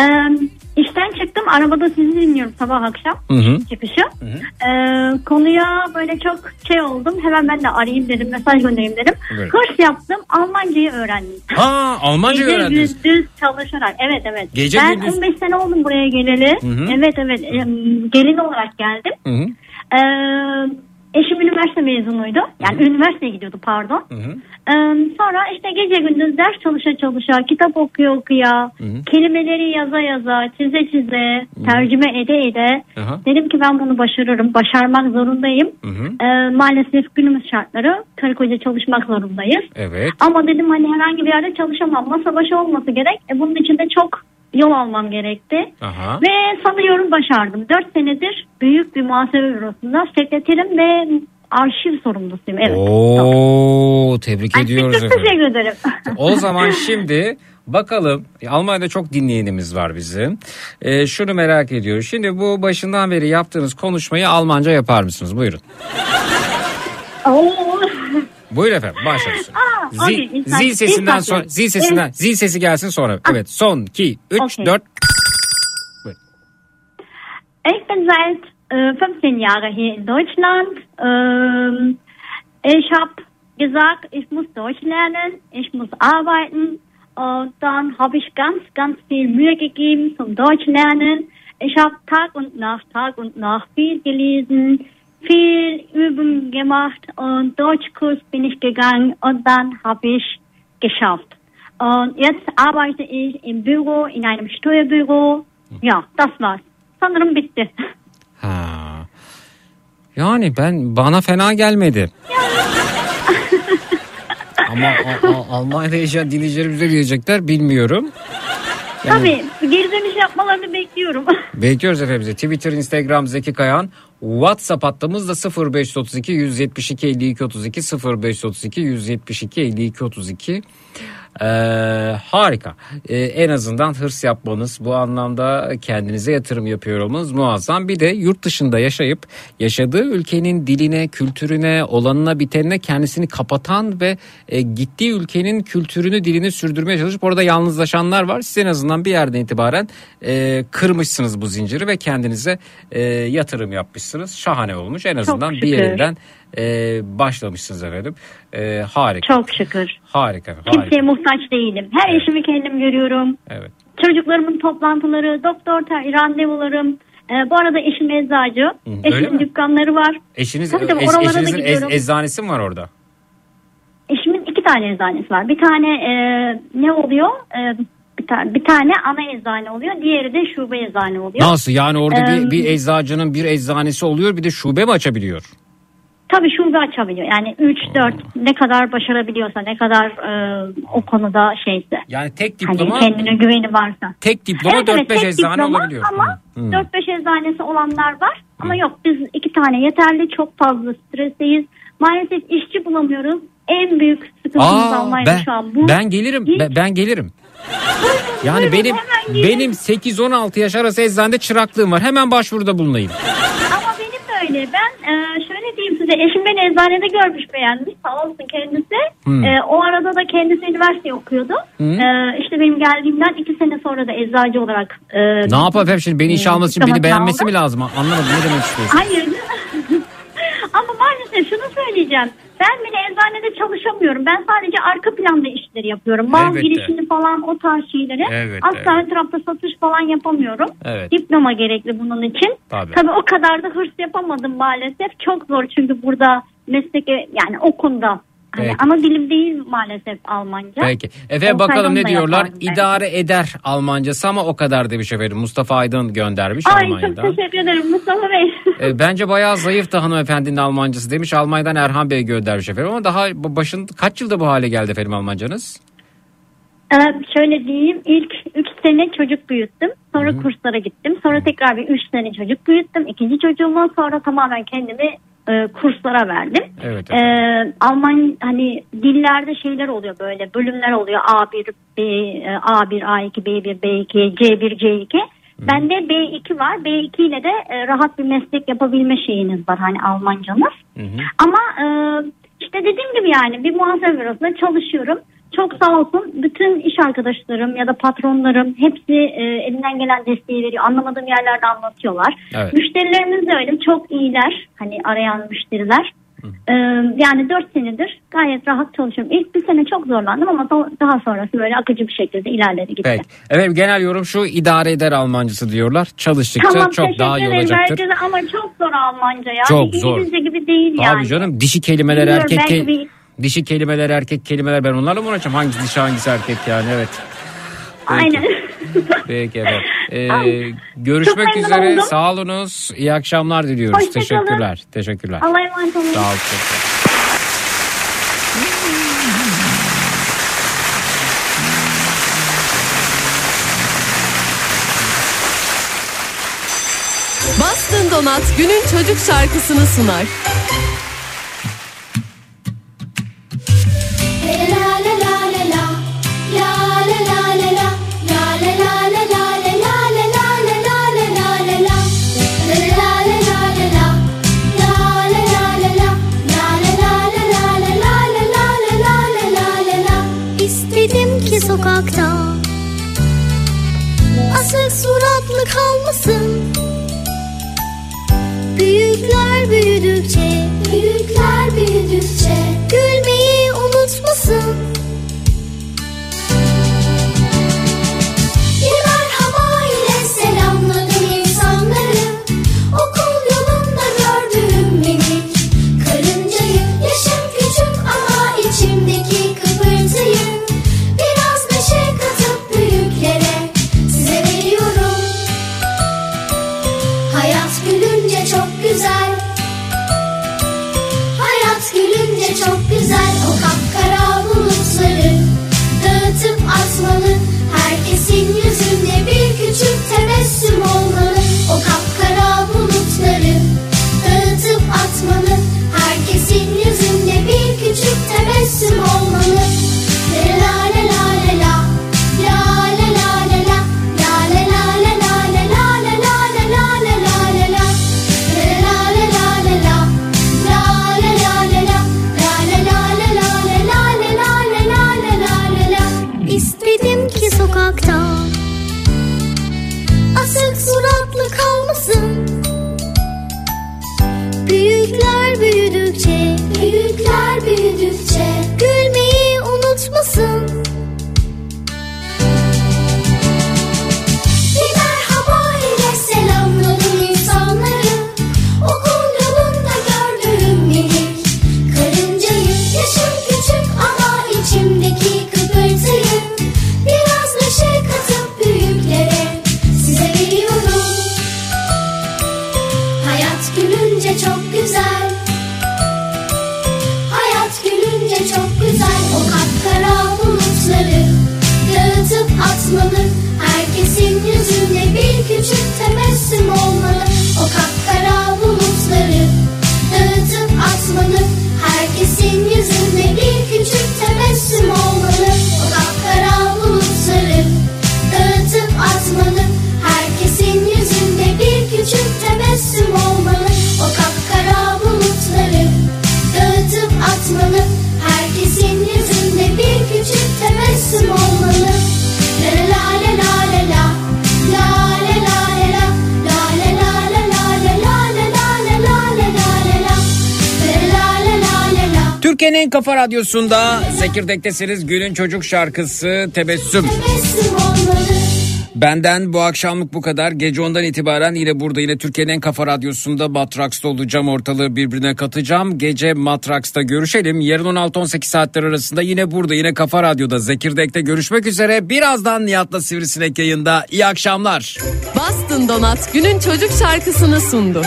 Ee, işten çıktım, arabada sizi dinliyorum sabah akşam Hı hı. çıkışı. Ee, konuya böyle çok şey oldum, hemen ben de arayayım dedim, mesaj göndereyim dedim. Evet. Hırs yaptım, Almancayı öğrendim. Ha Almanca Gece öğrendiniz. gündüz çalışarak. Evet evet. Gece ben gündüz- 15 sene oldum buraya geleli. Hı hı. Evet evet. Gelin olarak geldim. Hı hı. Ee, eşim üniversite mezunuydu. Yani üniversiteye gidiyordu pardon. Ee, sonra işte gece gündüz ders çalışa çalışa, kitap okuyor okuya, kelimeleri yaza yaza, çize çize, tercüme ede ede. Aha. Dedim ki ben bunu başarırım, başarmak zorundayım. Ee, maalesef günümüz şartları karı koca çalışmak zorundayız. Evet. Ama dedim hani herhangi bir yerde çalışamam. Masa başı olması gerek. E, bunun için de çok yol almam gerekti. Aha. Ve sanıyorum başardım. 4 senedir büyük bir muhasebe bürosunda sekreterim ve arşiv sorumlusuyum. Evet. Oo tebrik ediyoruz çok efendim. teşekkür ederim. O zaman şimdi bakalım Almanya'da çok dinleyenimiz var bizim. Ee, şunu merak ediyoruz. Şimdi bu başından beri yaptığınız konuşmayı Almanca yapar mısınız? Buyurun. Oo. Buyurun efendim başlıyoruz. Aa, okey, insan- zil sesinden sonra zil sesinden Evet. zil sesi gelsin sonra. Evet son 2 3 Okey. 4 Ich bin seit äh, 15 Jahren hier in Deutschland. Ähm, ich habe gesagt, ich muss Deutsch lernen, ich muss arbeiten. Und dann habe ich ganz, ganz viel Mühe gegeben zum Deutsch lernen. Ich habe Tag und Nacht, Tag und Nacht viel gelesen, viel Übungen gemacht und Deutschkurs bin ich gegangen und dann habe ich geschafft. Und jetzt arbeite ich im Büro, in einem Steuerbüro. Ja, das war's. Sanırım bitti. Ha. Yani ben bana fena gelmedi. Ama a- a- Almanya'da yaşayan dinleyicilerimiz ne diyecekler bilmiyorum. Tabii dönüş yapmalarını bekliyorum. Bekliyoruz efendim. Twitter, Instagram Zeki Kayan. WhatsApp hattımız da 0532 172 52 32 0532 172 52 32. Ee, harika. Ee, en azından hırs yapmanız, bu anlamda kendinize yatırım yapıyor olmanız muazzam. Bir de yurt dışında yaşayıp yaşadığı ülkenin diline, kültürüne, olanına, bitenine kendisini kapatan ve e, gittiği ülkenin kültürünü, dilini sürdürmeye çalışıp orada yalnızlaşanlar var. Siz en azından bir yerden itibaren e, kırmışsınız bu zinciri ve kendinize e, yatırım yapmışsınız. Şahane olmuş. En azından bir yerinden e, başlamışsınız efendim. E, harika. Çok şükür. Harika. harika. Kimseye muhtaç değilim. Her işimi kendim görüyorum. Evet. Çocuklarımın toplantıları, doktor randevularım. Ee, bu arada eşim eczacı. Eşimin mi? dükkanları var. Eşiniz, Tabii tabii, eş- eşinizin ez- eczanesi mi var orada? Eşimin iki tane eczanesi var. Bir tane e, ne oluyor? E, bir, ta- bir tane ana eczane oluyor. Diğeri de şube eczane oluyor. Nasıl yani orada Ee, bir, bir eczacının bir eczanesi oluyor bir de şube mi açabiliyor? Tabii şube açabiliyor. Yani 3-4 ne kadar başarabiliyorsa, ne kadar e, o konuda şeyse. Yani tek Hani diploma kendine güveni varsa. tek diploma Evet, evet, 4-5 tek eczane diploma olabiliyor. Ama hı. 4-5 eczanesi olanlar var. Ama yok biz iki tane yeterli. Çok fazla stresteyiz. Maalesef işçi bulamıyoruz. En büyük sıkıntımız ben, şu an bu. ben gelirim Hiç- ben, ben gelirim. Yani benim benim 8-16 yaş arası eczanede çıraklığım var. Hemen başvuruda bulunayım. Ama benim de öyle. Ben e, şöyle diyeyim size. Eşim beni eczanede görmüş beğenmiş. Sağ olsun kendisi. Hmm. E, o arada da kendisi üniversite okuyordu. Hmm. E, işte benim geldiğimden iki sene sonra da eczacı olarak. E, Ne yapalım efendim şimdi beni işe alması için beni beğenmesi mi lazım? Anlamadım ne demek istiyorsun? Hayır. Söyleyeceğim. Ben bile eczanede çalışamıyorum. Ben sadece arka planda işleri yapıyorum. Mal Elbette. girişini falan o tarz şeyleri. Evet, Asla ön tarafta satış falan yapamıyorum. Evet. Diploma gerekli bunun için. Tabii. o kadar da hırs yapamadım maalesef. Çok zor çünkü burada meslek yani okunda. Hani Peki. ana dilim değil maalesef Almanca. Peki. Efendim bakalım ne da diyorlar? İdare eder Almancası ama o kadar demiş efendim. Mustafa Aydın göndermiş Ay çok Almanya'dan. teşekkür ederim Mustafa Bey. E, bence bayağı zayıftı hanımefendinin Almancası demiş. Almanya'dan Erhan Bey göndermiş efendim. Ama daha başın kaç yılda bu hale geldi efendim Almancanız? Ee, şöyle diyeyim ilk 3 sene çocuk büyüttüm. Sonra kurslara gittim. Sonra tekrar bir 3 sene çocuk büyüttüm. İkinci çocuğumu sonra tamamen kendimi e, kurslara verdim. Evet. Ee, Alman hani dillerde şeyler oluyor böyle bölümler oluyor A1, B, e, A1, A2, B1, B2, C1, C2. Bende B2 var. B2 ile de e, rahat bir meslek yapabilme şeyiniz var hani Almancanız. Ama e, işte dediğim gibi yani bir muhasebe bürosunda çalışıyorum. Çok sağ olsun bütün iş arkadaşlarım ya da patronlarım hepsi e, elinden gelen desteği veriyor. Anlamadığım yerlerde anlatıyorlar. Evet. Müşterilerimiz de öyle çok iyiler. Hani arayan müşteriler. Ee, yani 4 senedir gayet rahat çalışıyorum. İlk bir sene çok zorlandım ama da- daha sonrası böyle akıcı bir şekilde ilerledi gitti. Peki. Evet genel yorum şu idare eder Almancısı diyorlar. Çalıştıkça Tamam çok daha iyi olacaktır. herkese ama çok zor Almanca ya. Çok zor. İngilizce gibi değil Tabii yani. canım dişi kelimeler Bilmiyorum, erkek belki ke- bir- dişi kelimeler erkek kelimeler ben onlarla mı uğraşacağım? Hangisi dişi hangisi erkek yani evet. Peki. Aynen. Peki evet. Ee, görüşmek Çok üzere. oldum. Sağ olunuz. İyi akşamlar diliyoruz. Hoşça kalın. Teşekkürler. Teşekkürler. Allah'a emanet olun. Sağ olun. çok sağ olun. Bastın Donat günün çocuk şarkısını sunar. Sokakta Asık suratlı kalmasın. Büyükler büyüdükçe Büyükler büyüdükçe kafa radyosunda Zekirdek'tesiniz günün çocuk şarkısı Tebessüm. Tebessüm Benden bu akşamlık bu kadar. Gece ondan itibaren yine burada yine Türkiye'nin en kafa radyosunda Matraks'ta olacağım. Ortalığı birbirine katacağım. Gece Matraks'ta görüşelim. Yarın 16-18 saatler arasında yine burada yine Kafa Radyo'da Zekirdek'te görüşmek üzere. Birazdan Nihat'la Sivrisinek yayında. İyi akşamlar. Bastın Donat günün çocuk şarkısını sundu.